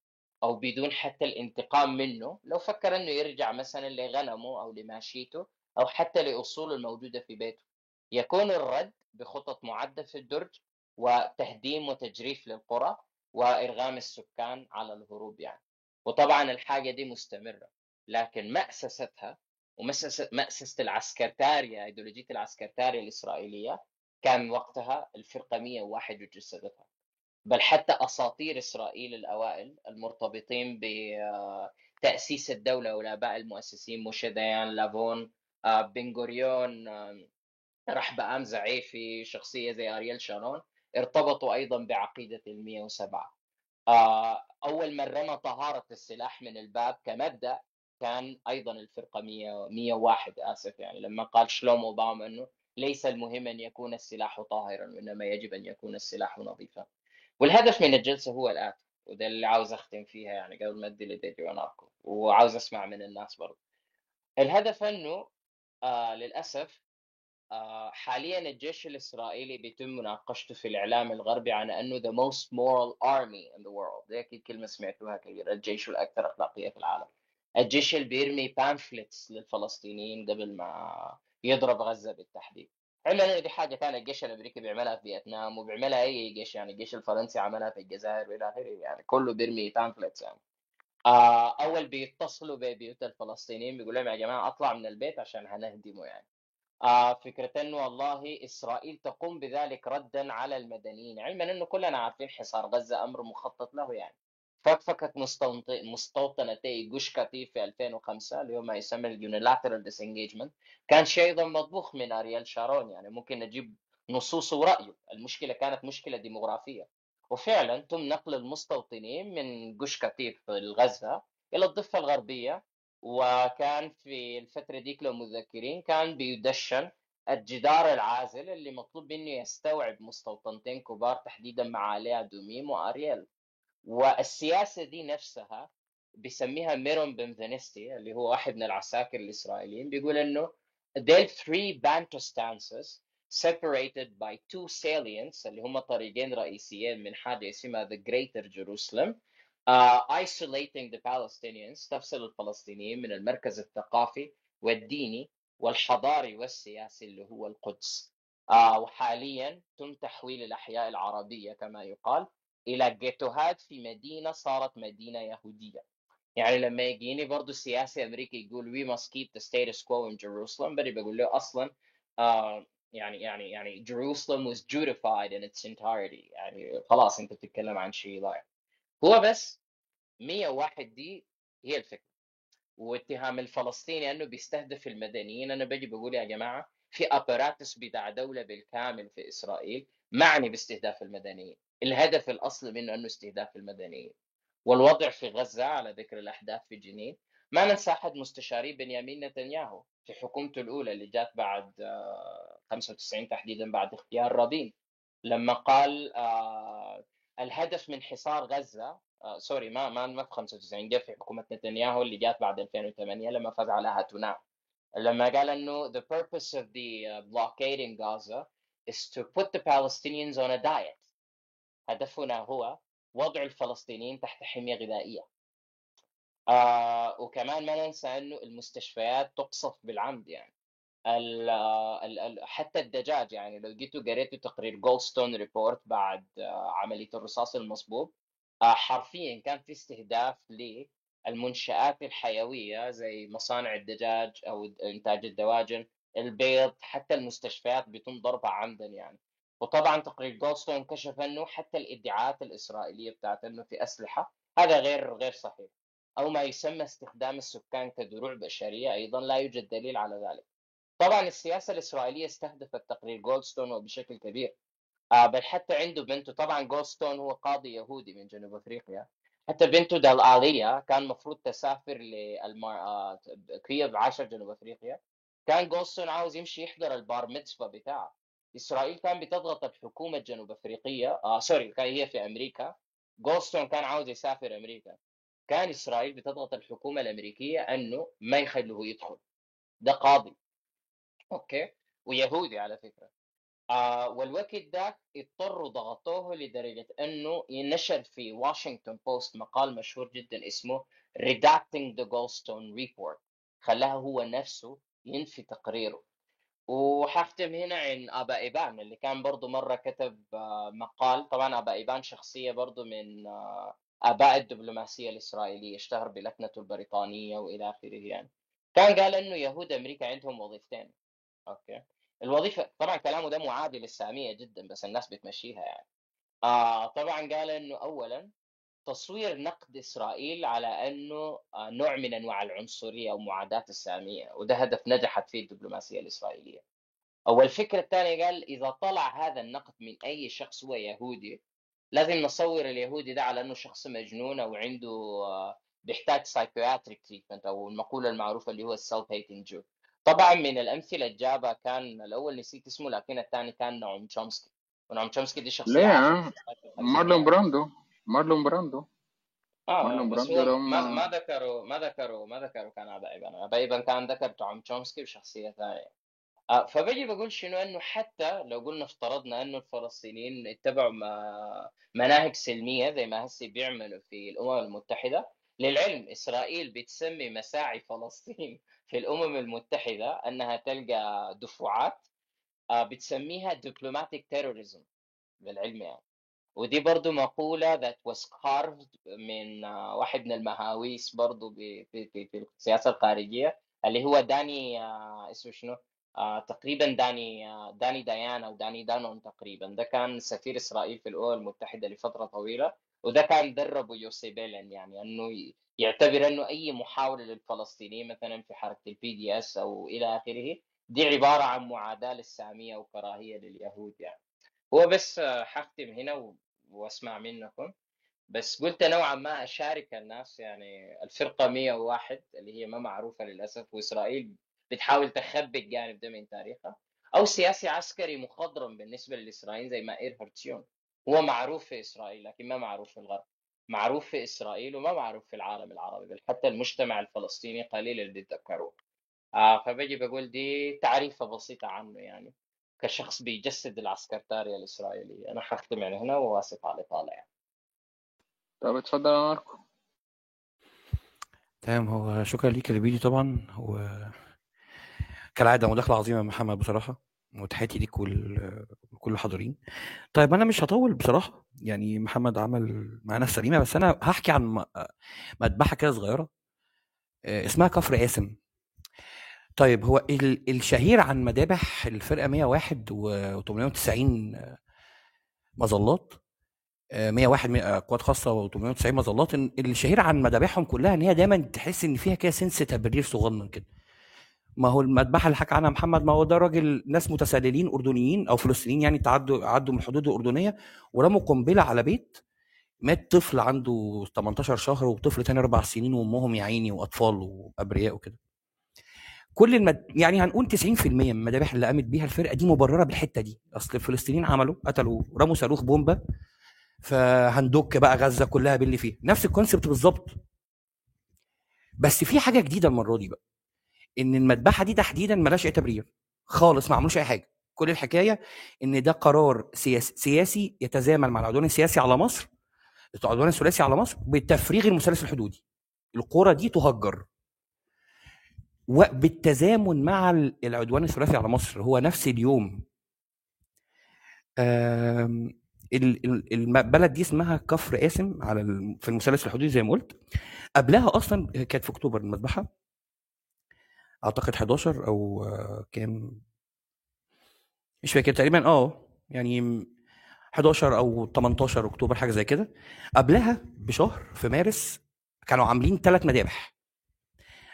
S3: أو بدون حتى الانتقام منه لو فكر أنه يرجع مثلا لغنمه أو لماشيته أو حتى لأصوله الموجودة في بيته. يكون الرد بخطط معدة في الدرج وتهديم وتجريف للقرى وإرغام السكان على الهروب يعني. وطبعا الحاجة دي مستمرة لكن مأسستها ومأسسة مأسسة العسكرتاريا إيديولوجية العسكرتاريا الإسرائيلية كان وقتها الفرقة 101 وجسدتها. بل حتى أساطير إسرائيل الأوائل المرتبطين بتأسيس الدولة والآباء المؤسسين موشي ديان لافون آه، بن غوريون آه، رحبة آم زعيفي شخصية زي أرييل شارون ارتبطوا أيضا بعقيدة المية وسبعة. آه، أول من رمى طهارة السلاح من الباب كمبدأ كان أيضا الفرقة 100 101 آسف يعني لما قال شلومو باوم أنه ليس المهم أن يكون السلاح طاهرا وإنما يجب أن يكون السلاح نظيفا. والهدف من الجلسة هو الآتي وده اللي عاوز أختم فيها يعني قبل ما أدي لديجي وناركو وعاوز أسمع من الناس برضه. الهدف أنه آه للأسف آه حاليا الجيش الإسرائيلي بيتم مناقشته في الإعلام الغربي عن أنه the most moral army in the world. دي أكيد كلمة سمعتوها كثير الجيش الأكثر أخلاقية في العالم. الجيش اللي بيرمي بامفلتس للفلسطينيين قبل ما يضرب غزة بالتحديد. علما انه دي حاجة كان الجيش الأمريكي بيعملها في فيتنام وبيعملها أي جيش يعني الجيش الفرنسي عملها في الجزائر وإلى آخره يعني كله بيرمي pamphlets يعني. آه أول بيتصلوا ببيوت الفلسطينيين بيقول لهم يا جماعة أطلع من البيت عشان هنهدمه يعني. آه فكرة إنه والله إسرائيل تقوم بذلك ردا على المدنيين علما إنه كلنا عارفين حصار غزة أمر مخطط له يعني. فكفكة مستوطنتي جوش كتيف في 2005 اللي هو ما يسمى ال unilateral disengagement كان شيء أيضا مطبوخ من أريال شارون يعني ممكن نجيب نصوصه ورأيه. المشكلة كانت مشكلة ديموغرافية. وفعلا تم نقل المستوطنين من جوش كتيف في غزة إلى الضفة الغربية وكان في الفترة ديك لو متذكرين كان بيدشن الجدار العازل اللي مطلوب منه يستوعب مستوطنتين كبار تحديدا معاليه أدوميم واريال والسياسة دي نفسها بيسميها ميرون بنفنستي اللي هو واحد من العساكر الإسرائيليين بيقول إنه ديل three bantu stances separated by two salients اللي هم طريقين رئيسيين من حاجة اسمها the greater Jerusalem isolating the Palestinians تفصل الفلسطينيين من المركز الثقافي والديني والحضاري والسياسي اللي هو القدس. uh, وحاليا تم تحويل الأحياء العربية كما يقال إلى جيتوهات في مدينة صارت مدينة يهودية. يعني لما يجيني برضه سياسي أمريكي يقول we must keep the status quo in Jerusalem. بدي بقول له أصلا آه يعني يعني يعني Jerusalem was Judified in its entirety. يعني خلاص أنت بتتكلم عن شيء ضايع. هو بس 101 دي هي الفكرة. واتهام الفلسطيني أنه بيستهدف المدنيين أنا بجي بقول يا جماعة في اباراتس بتاع دولة بالكامل في إسرائيل معني باستهداف المدنيين. الهدف الاصلي منه أنه استهداف المدنيين. والوضع في غزة على ذكر الأحداث في جنين ما ننسى أحد مستشاري بنيامين نتنياهو في حكومته الأولى اللي جات بعد 95 تحديدا بعد اختيار رابين. لما قال الهدف من حصار غزة سوري ما ما ما في 95 جاء في حكومة نتنياهو اللي جات بعد 2008 لما فاز على هاتونا. لما قال إنه the purpose of the blockading Gaza is to put the Palestinians on a diet. هدفنا هو وضع الفلسطينيين تحت حمية غذائية. آه وكمان ما ننسى إنه المستشفيات تقصف بالعمد يعني. ال حتى الدجاج يعني لو جيتوا قريتوا تقرير جولدستون ريبورت بعد آه عملية الرصاص المصبوب آه حرفيا كان في استهداف للمنشآت الحيوية زي مصانع الدجاج أو إنتاج الدواجن البيض حتى المستشفيات بيتم ضربها عمدا يعني. وطبعا تقرير جولدستون كشف إنه حتى الإدعاءات الإسرائيلية بتاعت إنه في أسلحة هذا غير غير صحيح. أو ما يسمى استخدام السكان كدروع بشرية أيضا لا يوجد دليل على ذلك. طبعا السياسة الإسرائيلية استهدفت تقرير جولدستون وبشكل كبير. آه بل حتى عنده بنته. طبعا جولدستون هو قاضي يهودي من جنوب أفريقيا. حتى بنته دلالية كان المفروض تسافر للمار آه، هي عشان جنوب أفريقيا. كان جولستون عاوز يمشي يحضر ال bar mitzvah بتاعه. إسرائيل كان بتضغط الحكومة الجنوب أفريقية. آه sorry كان هي في أمريكا. جولستون كان عاوز يسافر أمريكا. كان إسرائيل بتضغط الحكومة الأمريكية إنه ما يخلوه يدخل. ده قاضي. okay. ويهودي على فكرة. آه والوقت ده اضطروا ضغطوه لدرجة إنه ينشر في واشنطن بوست مقال مشهور جدا اسمه Redacting the Goldstone Report. خلاها هو نفسه ينفي تقريره. وحختم هنا عن آبا ايبان اللي كان برضو مرة كتب آه، مقال. طبعا آبا ايبان شخصية برضو من آه، آباء الدبلوماسية الإسرائيلية اشتهر بلكنته البريطانية وإلى آخره يعني. كان قال إنه يهود أمريكا عندهم وظيفتين. okay الوظيفة طبعا كلامه ده معادي للسامية جدا بس الناس بتمشيها يعني آه طبعا قال إنه اولا تصوير نقد إسرائيل على إنه آه، نوع من أنواع العنصرية أو معاداة السامية وده هدف نجحت فيه الدبلوماسية الإسرائيلية. أو الفكرة الثانية قال إذا طلع هذا النقد من أي شخص هو يهودي لازم نصور اليهودي ده على إنه شخص مجنون أو عنده آه، بيحتاج psychiatric treatment أو المقولة المعروفة اللي هو ال self-hating Jew. طبعا من الأمثلة اللي جابها كان الأول نسيت اسمه لكن الثاني كان نعوم تشومسكي. ونعوم تشومسكي دي شخصية
S1: ليه مارلون براندو. مارلون براندو.
S3: آه مارلون براندو ما, ما ذكروا ما ذكروا ما ذكروا كان ابا ايبان ابا كان ذكر توم تشومسكي وشخصيه ثانية. آه فبجي بقول شنو؟ إنه حتى لو قلنا افترضنا إنه الفلسطينيين اتبعوا ما مناهج سلمية زي ما هسي بيعملوا في الأمم المتحدة للعلم إسرائيل بتسمي مساعي فلسطين. في الأمم المتحدة أنها تلقى دفعات آه بتسميها diplomatic terrorism للعلم يعني. ودي برضو مقولة that was carved من آه، واحد من المهاويس برضو في, في, في السياسة الخارجية اللي هو داني آه، اسمه شنو؟ تقريبا داني داني ديان أو داني دانون تقريبا. ده كان سفير إسرائيل في الأمم المتحدة لفترة طويلة. وده كان دربه يوسي بيلن يعني أنه يعتبر أنه أي محاولة للفلسطينيين مثلا في حركة ال BDS أو إلى آخره دي عبارة عن معاداة للسامية وكراهيه لليهود يعني. هو بس حختم هنا وأسمع منكم. بس قلت نوعا ما أشارك الناس يعني الفرقة 101 اللي هي ما معروفة للأسف وإسرائيل بتحاول تخبي الجانب ده من تاريخها أو سياسي عسكري مخضرم بالنسبة للإسرائيليين زي ما اير هرتسيون هو معروف في إسرائيل لكن ما معروف في الغرب. معروف في إسرائيل وما معروف في العالم العربي بل حتى المجتمع الفلسطيني قليل اللي بيتذكروه آه فبجي بقول دي تعريفة بسيطة عنه يعني كشخص بيجسد العسكرتارية الإسرائيلية. أنا حختم يعني هنا وواسف على الإطالة يعني.
S1: طب اتفضل يا ماركو.
S2: تمام هو شكرا ليك يا لبيدي طبعا هو كالعادة مداخلة عظيمة يا محمد بصراحة. وتحياتي ليك وكل الحاضرين طيب أنا مش هطول بصراحة. يعني محمد عمل معانا السليمه بس أنا هحكي عن مذبحة كده صغيرة آه، اسمها كفر قاسم. طيب هو الشهير عن مذابح الفرقة 101 و890 مظلات 101 آه، قوات خاصة و890 مظلات الشهير عن مذابحهم كلها إن هي دايما تحس إن فيها كده سنس تبرير صغنن كده. ما هو المذبحة اللي حكى عنها محمد ما هو ده راجل ناس متسللين أردنيين أو فلسطينيين يعني تعدوا عدوا من الحدود الأردنية ورموا قنبلة على بيت. مات طفل عنده 18 شهر وطفل تاني أربع سنين وأمهم يا عيني وأطفال وأبرياء وكده. كل المد... يعني هنقول 90% من المذابح اللي قامت بيها الفرقة دي مبررة بالحتة دي. أصل الفلسطينيين عملوا قتلوا رموا صاروخ بومبا فهندك بقى غزة كلها باللي فيها. نفس الكونسبت بالظبط. بس في حاجة جديدة المرة دي بقى. إن المذبحة دي تحديدا ملاش أي تبرير خالص ما عملوش أي حاجة. كل الحكاية إن ده قرار سياسي, سياسي يتزامن مع العدوان السياسي على مصر العدوان الثلاثي على مصر بتفريغ المثلث الحدودي. القرى دي تهجر. وبالتزامن مع العدوان الثلاثي على مصر هو نفس اليوم. البلد دي اسمها كفر قاسم على في المثلث الحدودي زي ما قلت. قبلها أصلا كانت في أكتوبر المذبحة. أعتقد 11 أو كام؟ مش فاكر تقريبا آه يعني 11 أو 18 أكتوبر حاجة زي كده. قبلها بشهر في مارس كانوا عاملين ثلاث مذابح.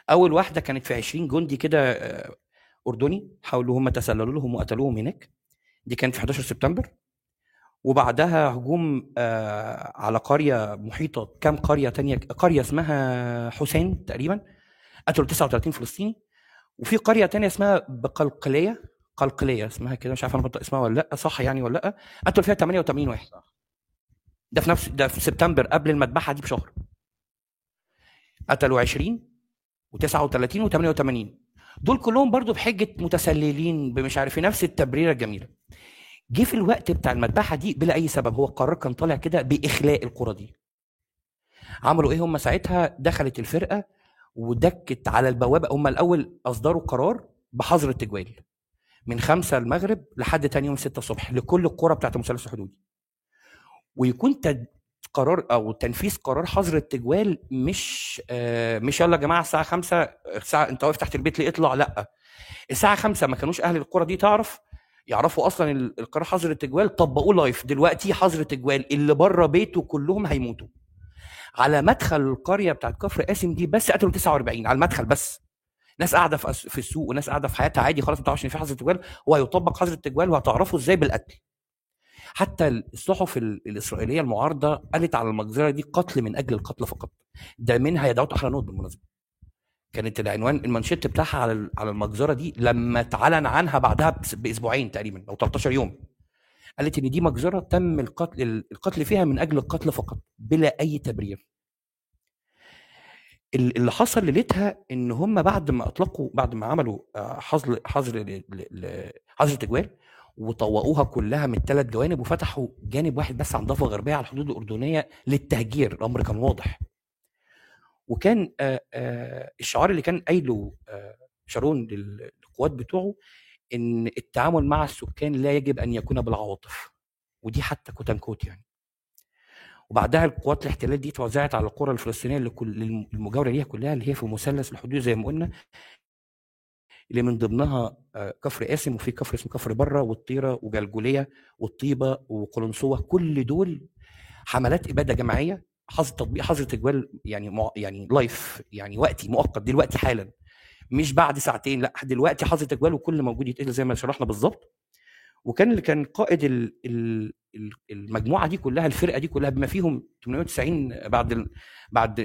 S2: أول واحدة كانت في 20 جندي كده آه، أردني حاولوا هم تسللوا لهم وقتلوهم هناك. دي كانت في 11 سبتمبر. وبعدها هجوم آه، على قرية محيطة كام قرية تانية قرية اسمها حسين تقريبا. قتلوا 39 فلسطيني. وفي قرية تانية اسمها بقلقلية. قلقلية اسمها كده مش عارف أنا بنطق اسمها ولا لأ صح يعني ولا لأ؟ قتلوا فيها 88 واحد. ده في نفس ده في سبتمبر قبل المذبحة دي بشهر. قتلوا 20 و39 و88 دول كلهم برضو بحجة متسللين بمش عارف نفس التبريرة الجميلة. جه في الوقت بتاع المذبحة دي بلا أي سبب هو القرار كان طالع كده بإخلاء القرى دي. عملوا إيه هم ساعتها؟ دخلت الفرقة ودكت على البوابة. هم الأول أصدروا قرار بحظر التجوال من خمسة المغرب لحد تاني يوم ستة الصبح لكل القرى بتاعت المثلث الحدودي. ويكون تد... قرار أو تنفيذ قرار حظر التجوال مش آه مش يلا يا جماعة الساعة 5 الساعة أنت واقف تحت البيت ليه اطلع؟ لأ. الساعة 5 ما كانوش أهل القرى دي تعرف يعرفوا أصلا ال- القرار حظر التجوال. طبقوه لايف دلوقتي حظر التجوال اللي بره بيته كلهم هيموتوا. على مدخل القرية بتاعت كفر قاسم دي بس قتلوا 49 على المدخل بس. ناس قاعدة في في السوق وناس قاعدة في حياتها عادي خلاص ما تعرفش إن في حظر التجوال وهيطبق حظر التجوال وهتعرفوا إزاي بالقتل. حتى الصحف ال- الإسرائيلية المعارضة قالت على المجزرة دي قتل من أجل القتل فقط. ده منها يدعوت احرنوت بالمناسبة. كانت العنوان المانشيت بتاعها على على المجزرة دي لما اتعلن عنها بعدها بأسبوعين تقريبا أو 13 يوم. قالت إن دي مجزرة تم القتل القتل فيها من أجل القتل فقط بلا أي تبرير. ال- اللي حصل ليلتها إن هم بعد ما أطلقوا بعد ما عملوا آه، حظر حظر حظر تجوال وطوقوها كلها من الثلاث جوانب وفتحوا جانب واحد بس عن ضفة غربية على الحدود الأردنية للتهجير الأمر كان واضح. وكان آه، آه، الشعار اللي كان قايله شارون لل- للقوات بتوعه إن التعامل مع السكان لا يجب أن يكون بالعواطف ودي حتى quote quote يعني. وبعدها القوات الاحتلال دي توزعت على القرى الفلسطينية اللي كل المجاورة ليها كلها اللي هي في مثلث الحدود زي ما قلنا اللي من ضمنها آه، كفر قاسم وفي كفر اسمه كفر برة والطيرة وجلجولية والطيبة وقلنسوة كل دول حملات إبادة جماعية حظر تطبيق حظر تجوال يعني يعني live يعني وقتي مؤقت دلوقتي حالا. مش بعد ساعتين لا دلوقتي حظر تجوال وكل موجود يتقتل زي ما شرحنا بالظبط وكان اللي كان قائد ال- ال- ال- المجموعة دي كلها الفرقة دي كلها بما فيهم 890 بعد بعد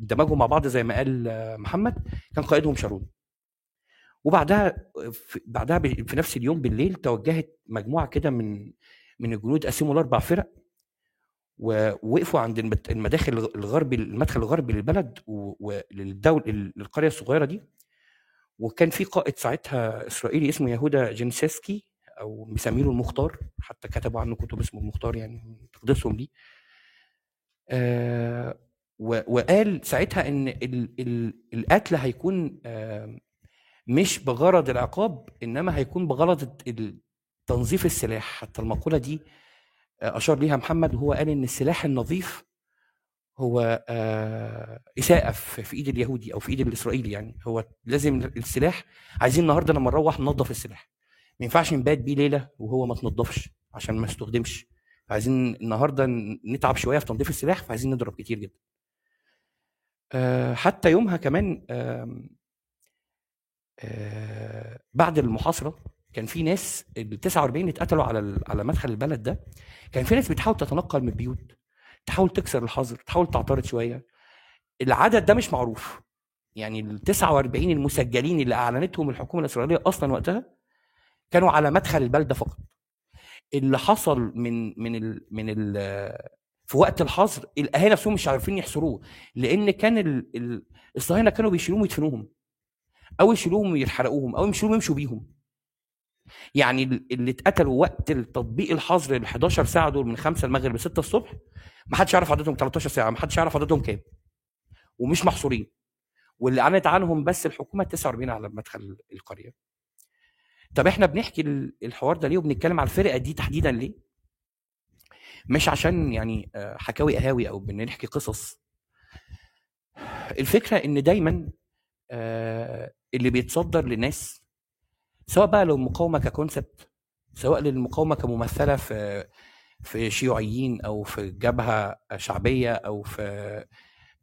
S2: اندماجهم مع بعض زي ما قال آه، محمد كان قائدهم شارون. وبعدها بعدها في نفس اليوم بالليل توجهت مجموعة كده من من الجنود قسموا لأربع فرق ووقفوا عند المداخل الغربي المدخل الغربي للبلد وللدول للقريه الصغيرة دي. وكان في قائد ساعتها إسرائيلي اسمه يهودا جنسيسكي أو مسمينه المختار حتى كتبوا عنه كتب اسمه المختار يعني تقدسهم ليه. آه وقال ساعتها إن ال ال القتل هيكون آه مش بغرض العقاب إنما هيكون بغرض تنظيف السلاح. حتى المقولة دي آه، أشار ليها محمد وهو قال إن السلاح النظيف هو آه، إساءة في إيد اليهودي أو في إيد الإسرائيلي يعني. هو لازم السلاح عايزين النهارده لما نروح ننظف السلاح. ما ينفعش نبات بيه ليلة وهو ما تنضفش عشان ما يستخدمش. عايزين النهارده نتعب شوية في تنظيف السلاح فعايزين نضرب كتير جدا. آه، حتى يومها كمان آه، بعد المحاصرة كان في ناس ال 49 اللي اتقتلوا على على مدخل البلد ده. كان في ناس بتحاول تتنقل من البيوت. تحاول تكسر الحظر تحاول تعترض شوية. العدد ده مش معروف. يعني ال 49 المسجلين اللي أعلنتهم الحكومة الإسرائيلية أصلا وقتها كانوا على مدخل البلدة فقط. اللي حصل من من ال من ال في وقت الحظر الأهالي نفسهم مش عارفين يحصروه لأن كان ال- ال- الصهاينة كانوا بيشيلوهم ويدفنوهم. أو يشيلوهم ويحرقوهم أو يشيلوهم ويمشوا بيهم. يعني ال- اللي اتقتلوا وقت التطبيق الحظر ال 11 ساعة دول من 5 المغرب ل 6 الصبح ما حدش يعرف عددهم 13 ساعة ما حدش يعرف عددهم كام. ومش محصورين. واللي أعلنت عنهم بس الحكومة 49 على مدخل القرية. طب إحنا بنحكي ال- الحوار ده ليه وبنتكلم على الفرقة دي تحديدا ليه؟ مش عشان يعني آه، حكاوي قهاوي أو بنحكي قصص. الفكرة إن دايما آه، اللي بيتصدر لناس سواء بقى للمقاومه ككونسبت سواء للمقاومة كممثلة في في شيوعيين أو في جبهة شعبية أو في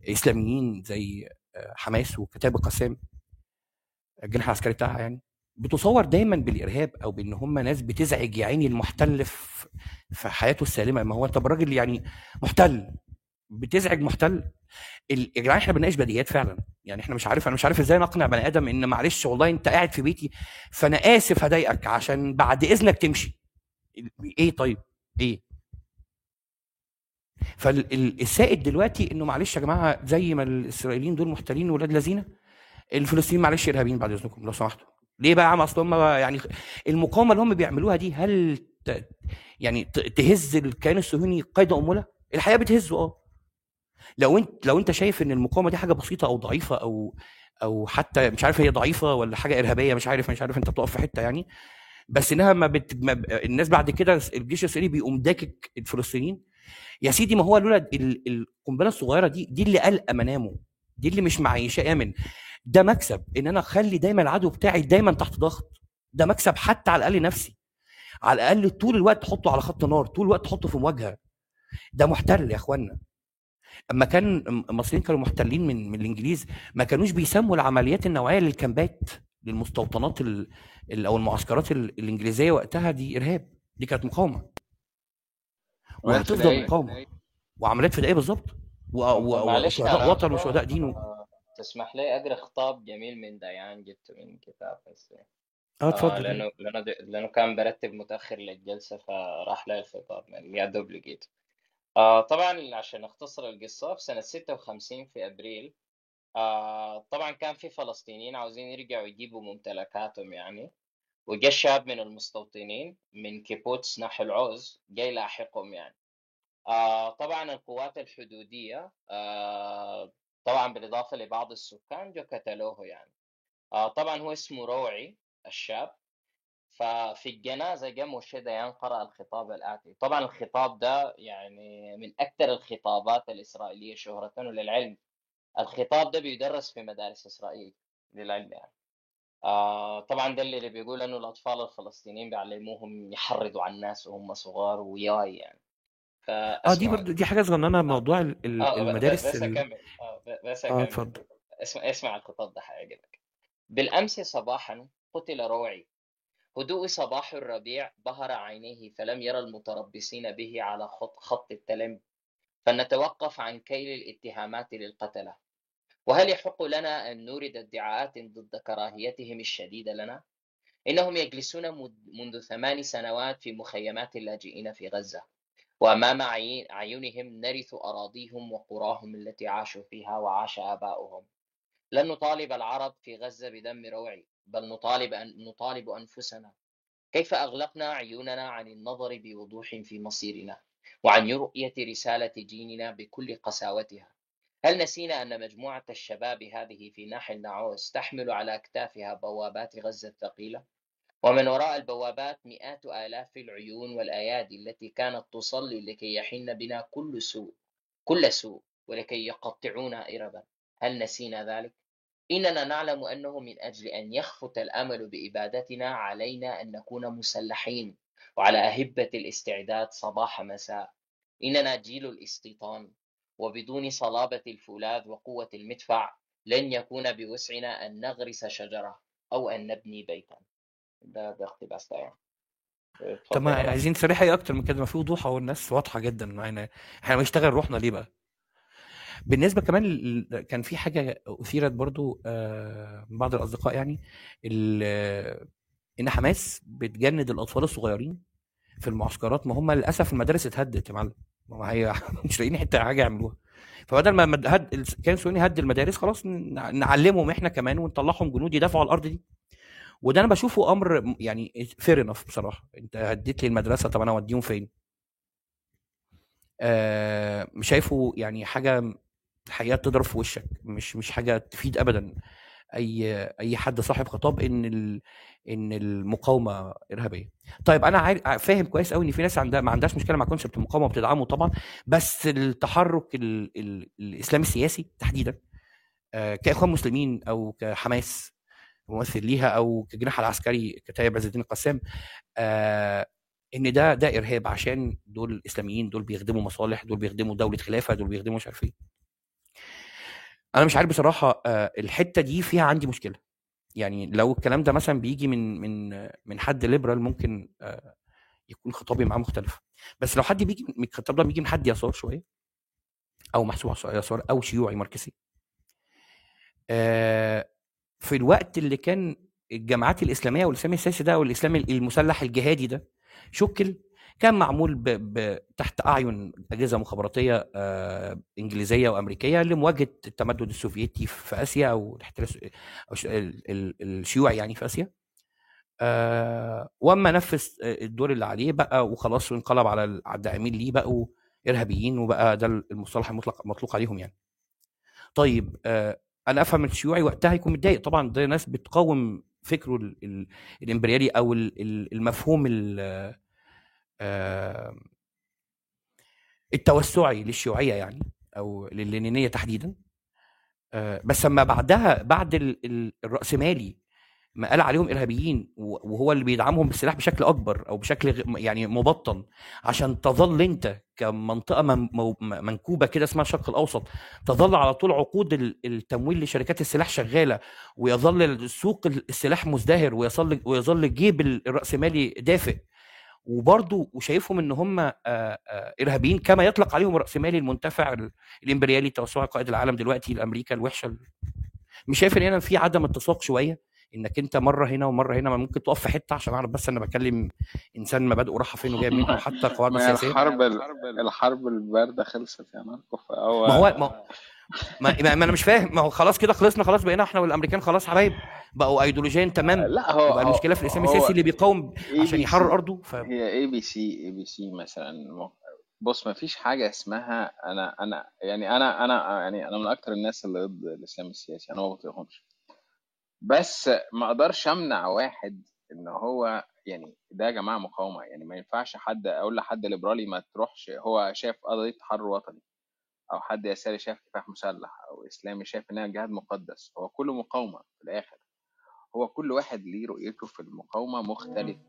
S2: إسلاميين زي آه، حماس وكتاب القسام الجناح العسكري بتاعها يعني بتصور دايما بالإرهاب أو بإن هم ناس بتزعج يا عيني المحتل في حياته السالمة. ما هو طب الراجل يعني محتل بتزعج محتل؟ يا جدعان إحنا بنناقش بديهيات فعلا. يعني إحنا مش عارف أنا مش عارف إزاي نقنع بني آدم إن معلش والله أنت قاعد في بيتي فأنا آسف هضايقك عشان بعد إذنك تمشي. إيه طيب؟ إيه؟ فالسائد دلوقتي إنه معلش يا جماعة زي ما الإسرائيليين دول محتلين ولاد لذينة الفلسطينيين معلش ارهابيين بعد إذنكم لو سمحتوا. ليه بقى يا عم؟ أصل هم يعني المقاومة اللي هم بيعملوها دي هل. يعني تهز الكيان الصهيوني قيد أمولة؟ الحقيقة بتهزه آه. لو انت لو انت شايف إن المقاومة دي حاجة بسيطة أو ضعيفة أو أو حتى مش عارف هي ضعيفة ولا حاجة إرهابية مش عارف مش عارف أنت بتقف في حتة يعني بس إنها ما, بت... ما ب- الناس بعد كده الجيش الاسرائيلي بيقوم داكك الفلسطينيين. يا سيدي ما هو لولا ال- القنبلة الصغيرة دي دي اللي قلق منامه دي اللي مش معيشة آمن. ده مكسب إن أنا أخلي دايما العدو بتاعي دايما تحت ضغط. ده مكسب حتى على الأقل نفسي. على الأقل طول الوقت احطه على خط نار طول الوقت احطه في مواجهة. ده محتل يا إخوانا. اما كان المصريين كانوا محتلين من من الإنجليز ما كانوش بيسموا العمليات النوعية للكامبات للمستوطنات ال... ال- أو المعسكرات ال- الإنجليزية وقتها دي إرهاب دي كانت
S1: مقاومة.
S2: وهتفضل. مقاومة. وعمليات فدائيه بالظبط. وشهداء وطن وشهداء دين و...
S3: آه، تسمح لي أقرأ خطاب جميل من ديان جبته من كتاب بس
S2: آه
S3: آه
S2: اتفضل
S3: لأنه لأنه د- لأنه كان برتب متأخر للجلسة فراح لي الخطاب يعني يا دوب لقيته. آه طبعا عشان أختصر القصة في سنة 56 في أبريل آه طبعا كان في فلسطينيين عاوزين يرجعوا يجيبوا ممتلكاتهم يعني وجا شاب من المستوطنين من كيبوتس ناحل عوز جاي لاحقهم يعني. آه طبعا القوات الحدودية آه طبعا بالإضافة لبعض السكان جو قتلوه يعني. آه طبعا هو اسمه روعي الشاب. ففي الجنازة جاء موشيه ديان قرأ الخطاب الآتي. طبعا الخطاب ده يعني من أكثر الخطابات الإسرائيلية شهرة وللعلم الخطاب ده بيدرس في مدارس إسرائيل للعلم يعني. آه طبعا ده اللي بيقول إنه الأطفال الفلسطينيين بيعلموهم يحرضوا على الناس وهم صغار وياي يعني.
S2: آه دي برضو دي حاجة صغننة موضوع
S3: ب-
S2: المدارس
S3: بس. أكمل. آه بس
S2: آه
S3: أكمل.
S2: اتفضل.
S3: اسمع اسمع الخطاب ده حيعجبك بالأمس صباحا قتل روعي هدوء صباح الربيع بهر عينيه فلم يرى المتربصين به على خط, التلم فلنتوقف عن كيل الاتهامات للقتلة. وهل يحق لنا أن نورد ادعاءات ضد كراهيتهم الشديدة لنا؟ إنهم يجلسون منذ ثمان سنوات في مخيمات اللاجئين في غزة وأمام عي- أعينهم نرث أراضيهم وقراهم التي عاشوا فيها وعاش آباؤهم. لن نطالب العرب في غزة بدم روعي. بل نطالب أن نطالب أنفسنا. كيف أغلقنا عيوننا عن النظر بوضوح في مصيرنا وعن رؤية رسالة ديننا بكل قساوتها؟ هل نسينا أن مجموعة الشباب هذه في ناحي النعوس تحمل على أكتافها بوابات غزة الثقيلة؟ ومن وراء البوابات مئات آلاف العيون والأيادي التي كانت تصلي لكي يحن بنا كل سوء كل سوء ولكي يقطعونا إربا. هل نسينا ذلك؟ إننا نعلم أنه من أجل أن يخفت الأمل بإبادتنا علينا أن نكون مسلحين وعلى أهبة الاستعداد صباح مساء. إننا جيل الاستيطان وبدون صلابة الفولاذ وقوة المدفع لن يكون بوسعنا أن نغرس شجرة أو أن نبني بيتا. ده ده اقتباس يعني
S2: طب ما عايزين صريحه أكتر من كده ما في وضوح اهو الناس واضحة جدا. معانا إحنا بنشتغل روحنا ليه بقى؟ بالنسبة كمان كان في حاجة أثيرت برضو آه، من بعض الأصدقاء يعني إن حماس بتجند الأطفال الصغيرين في المعسكرات. ما هم للأسف المدارس اتهدت يا معلم. ما هي مش لاقيين حتة حاجة يعملوها. فبدل ما هد كان الصهيوني هد المدارس خلاص نعلمهم إحنا كمان ونطلعهم جنود يدافعوا على الأرض دي. وده أنا بشوفه أمر يعني فير انف بصراحة. أنت هديت لي المدرسة طب أنا اوديهم فين؟ آه شايفه يعني حاجة الحقيقة تضرب في وشك مش مش حاجة تفيد ابدا. أي أي حد صاحب خطاب إن ال... إن المقاومة إرهابية. طيب أنا فاهم كويس قوي إن في ناس عندها ما عندهاش مشكلة مع concept المقاومة وبتدعمه طبعا بس التحرك ال... ال... الإسلامي السياسي تحديدا آه، كإخوان مسلمين أو كحماس ممثل ليها أو كجناح العسكري كتايب عز الدين القسام آه إن ده ده إرهاب عشان دول إسلاميين دول بيخدموا مصالح دول بيخدموا دولة خلافة دول بيخدموا مش عارف إيه. أنا مش عارف بصراحة آه الحتة دي فيها عندي مشكلة. يعني لو الكلام ده مثلا بيجي من من من حد ليبرال ممكن آه، يكون خطابي معاه مختلف. بس لو حد بيجي من الخطاب ده بيجي من حد يسار شوية أو محسوب يسار أو شيوعي ماركسي. آه، في الوقت اللي كان الجماعات الإسلامية والإسلام السياسي ده والإسلام المسلح الجهادي ده شكل كان معمول ب... ب... تحت أعين أجهزة مخابراتية آه إنجليزية وأمريكية لمواجهة التمدد السوفيتي في آسيا أو الاحتلال الشيوعي يعني في آسيا. آه وأما نفذ الدور اللي عليه بقى وخلاص وانقلب على الداعمين ليه بقوا إرهابيين وبقى ده المصطلح المطلق مطلوق عليهم يعني. طيب آه أنا أفهم الشيوعي وقتها يكون متضايق. طبعا ده ناس بتقاوم فكره ال ال الإمبريالي أو ال المفهوم التوسعي للشيوعية يعني أو لللينينيه تحديدا. بس أما بعدها بعد الرأسمالي ما قال عليهم إرهابيين وهو اللي بيدعمهم بالسلاح بشكل أكبر أو بشكل يعني مبطن عشان تظل أنت كمنطقة منكوبة كده اسمها الشرق الأوسط تظل على طول عقود التمويل لشركات السلاح شغالة ويظل سوق السلاح مزدهر ويظل ويظل الجيب الرأسمالي دافئ. وبرضه وشايفهم إن هم إرهابيين كما يطلق عليهم الراسمالي المنتفع الإمبريالي توسع قائد العالم دلوقتي الامريكا الوحشة مش شايف إن هنا في عدم اتساق شوية؟ إنك أنت مرة هنا ومرة هنا ما ممكن تقف في حتة عشان أعرف بس أنا بكلم إنسان مبادئه رايحه فين وجايه منين وحتى قواعد
S1: السياسية. الحرب الحرب الباردة خلصت يا ماركو
S2: ما هو ما ما, ما أنا مش فاهم. ما هو خلاص كده خلصنا خلاص بقينا إحنا والامريكان خلاص حبايب. بقوا ايديولوجيا تمام.
S1: لا هو
S2: يبقى المشكلة في الإسلام السياسي اللي بيقاوم عشان يحرر أرضه.
S1: ف... هي اي بي سي اي بي سي مثلا. بص ما فيش حاجة اسمها أنا أنا يعني أنا أنا يعني أنا من أكتر الناس اللي ضد الإسلام السياسي أنا ما بطيقهمش. بس ما أقدرش أمنع واحد إن هو يعني ده يا جماعة مقاومة. يعني ما ينفعش حد أقول لحد ليبرالي ما تروحش هو شايف قضية تحرر وطني. أو حد يساري شايف كفاح مسلح أو إسلامي شايف إنها جهاد مقدس هو كله مقاومة في الآخر. هو كل واحد ليه رؤيته في المقاومة مختلفة.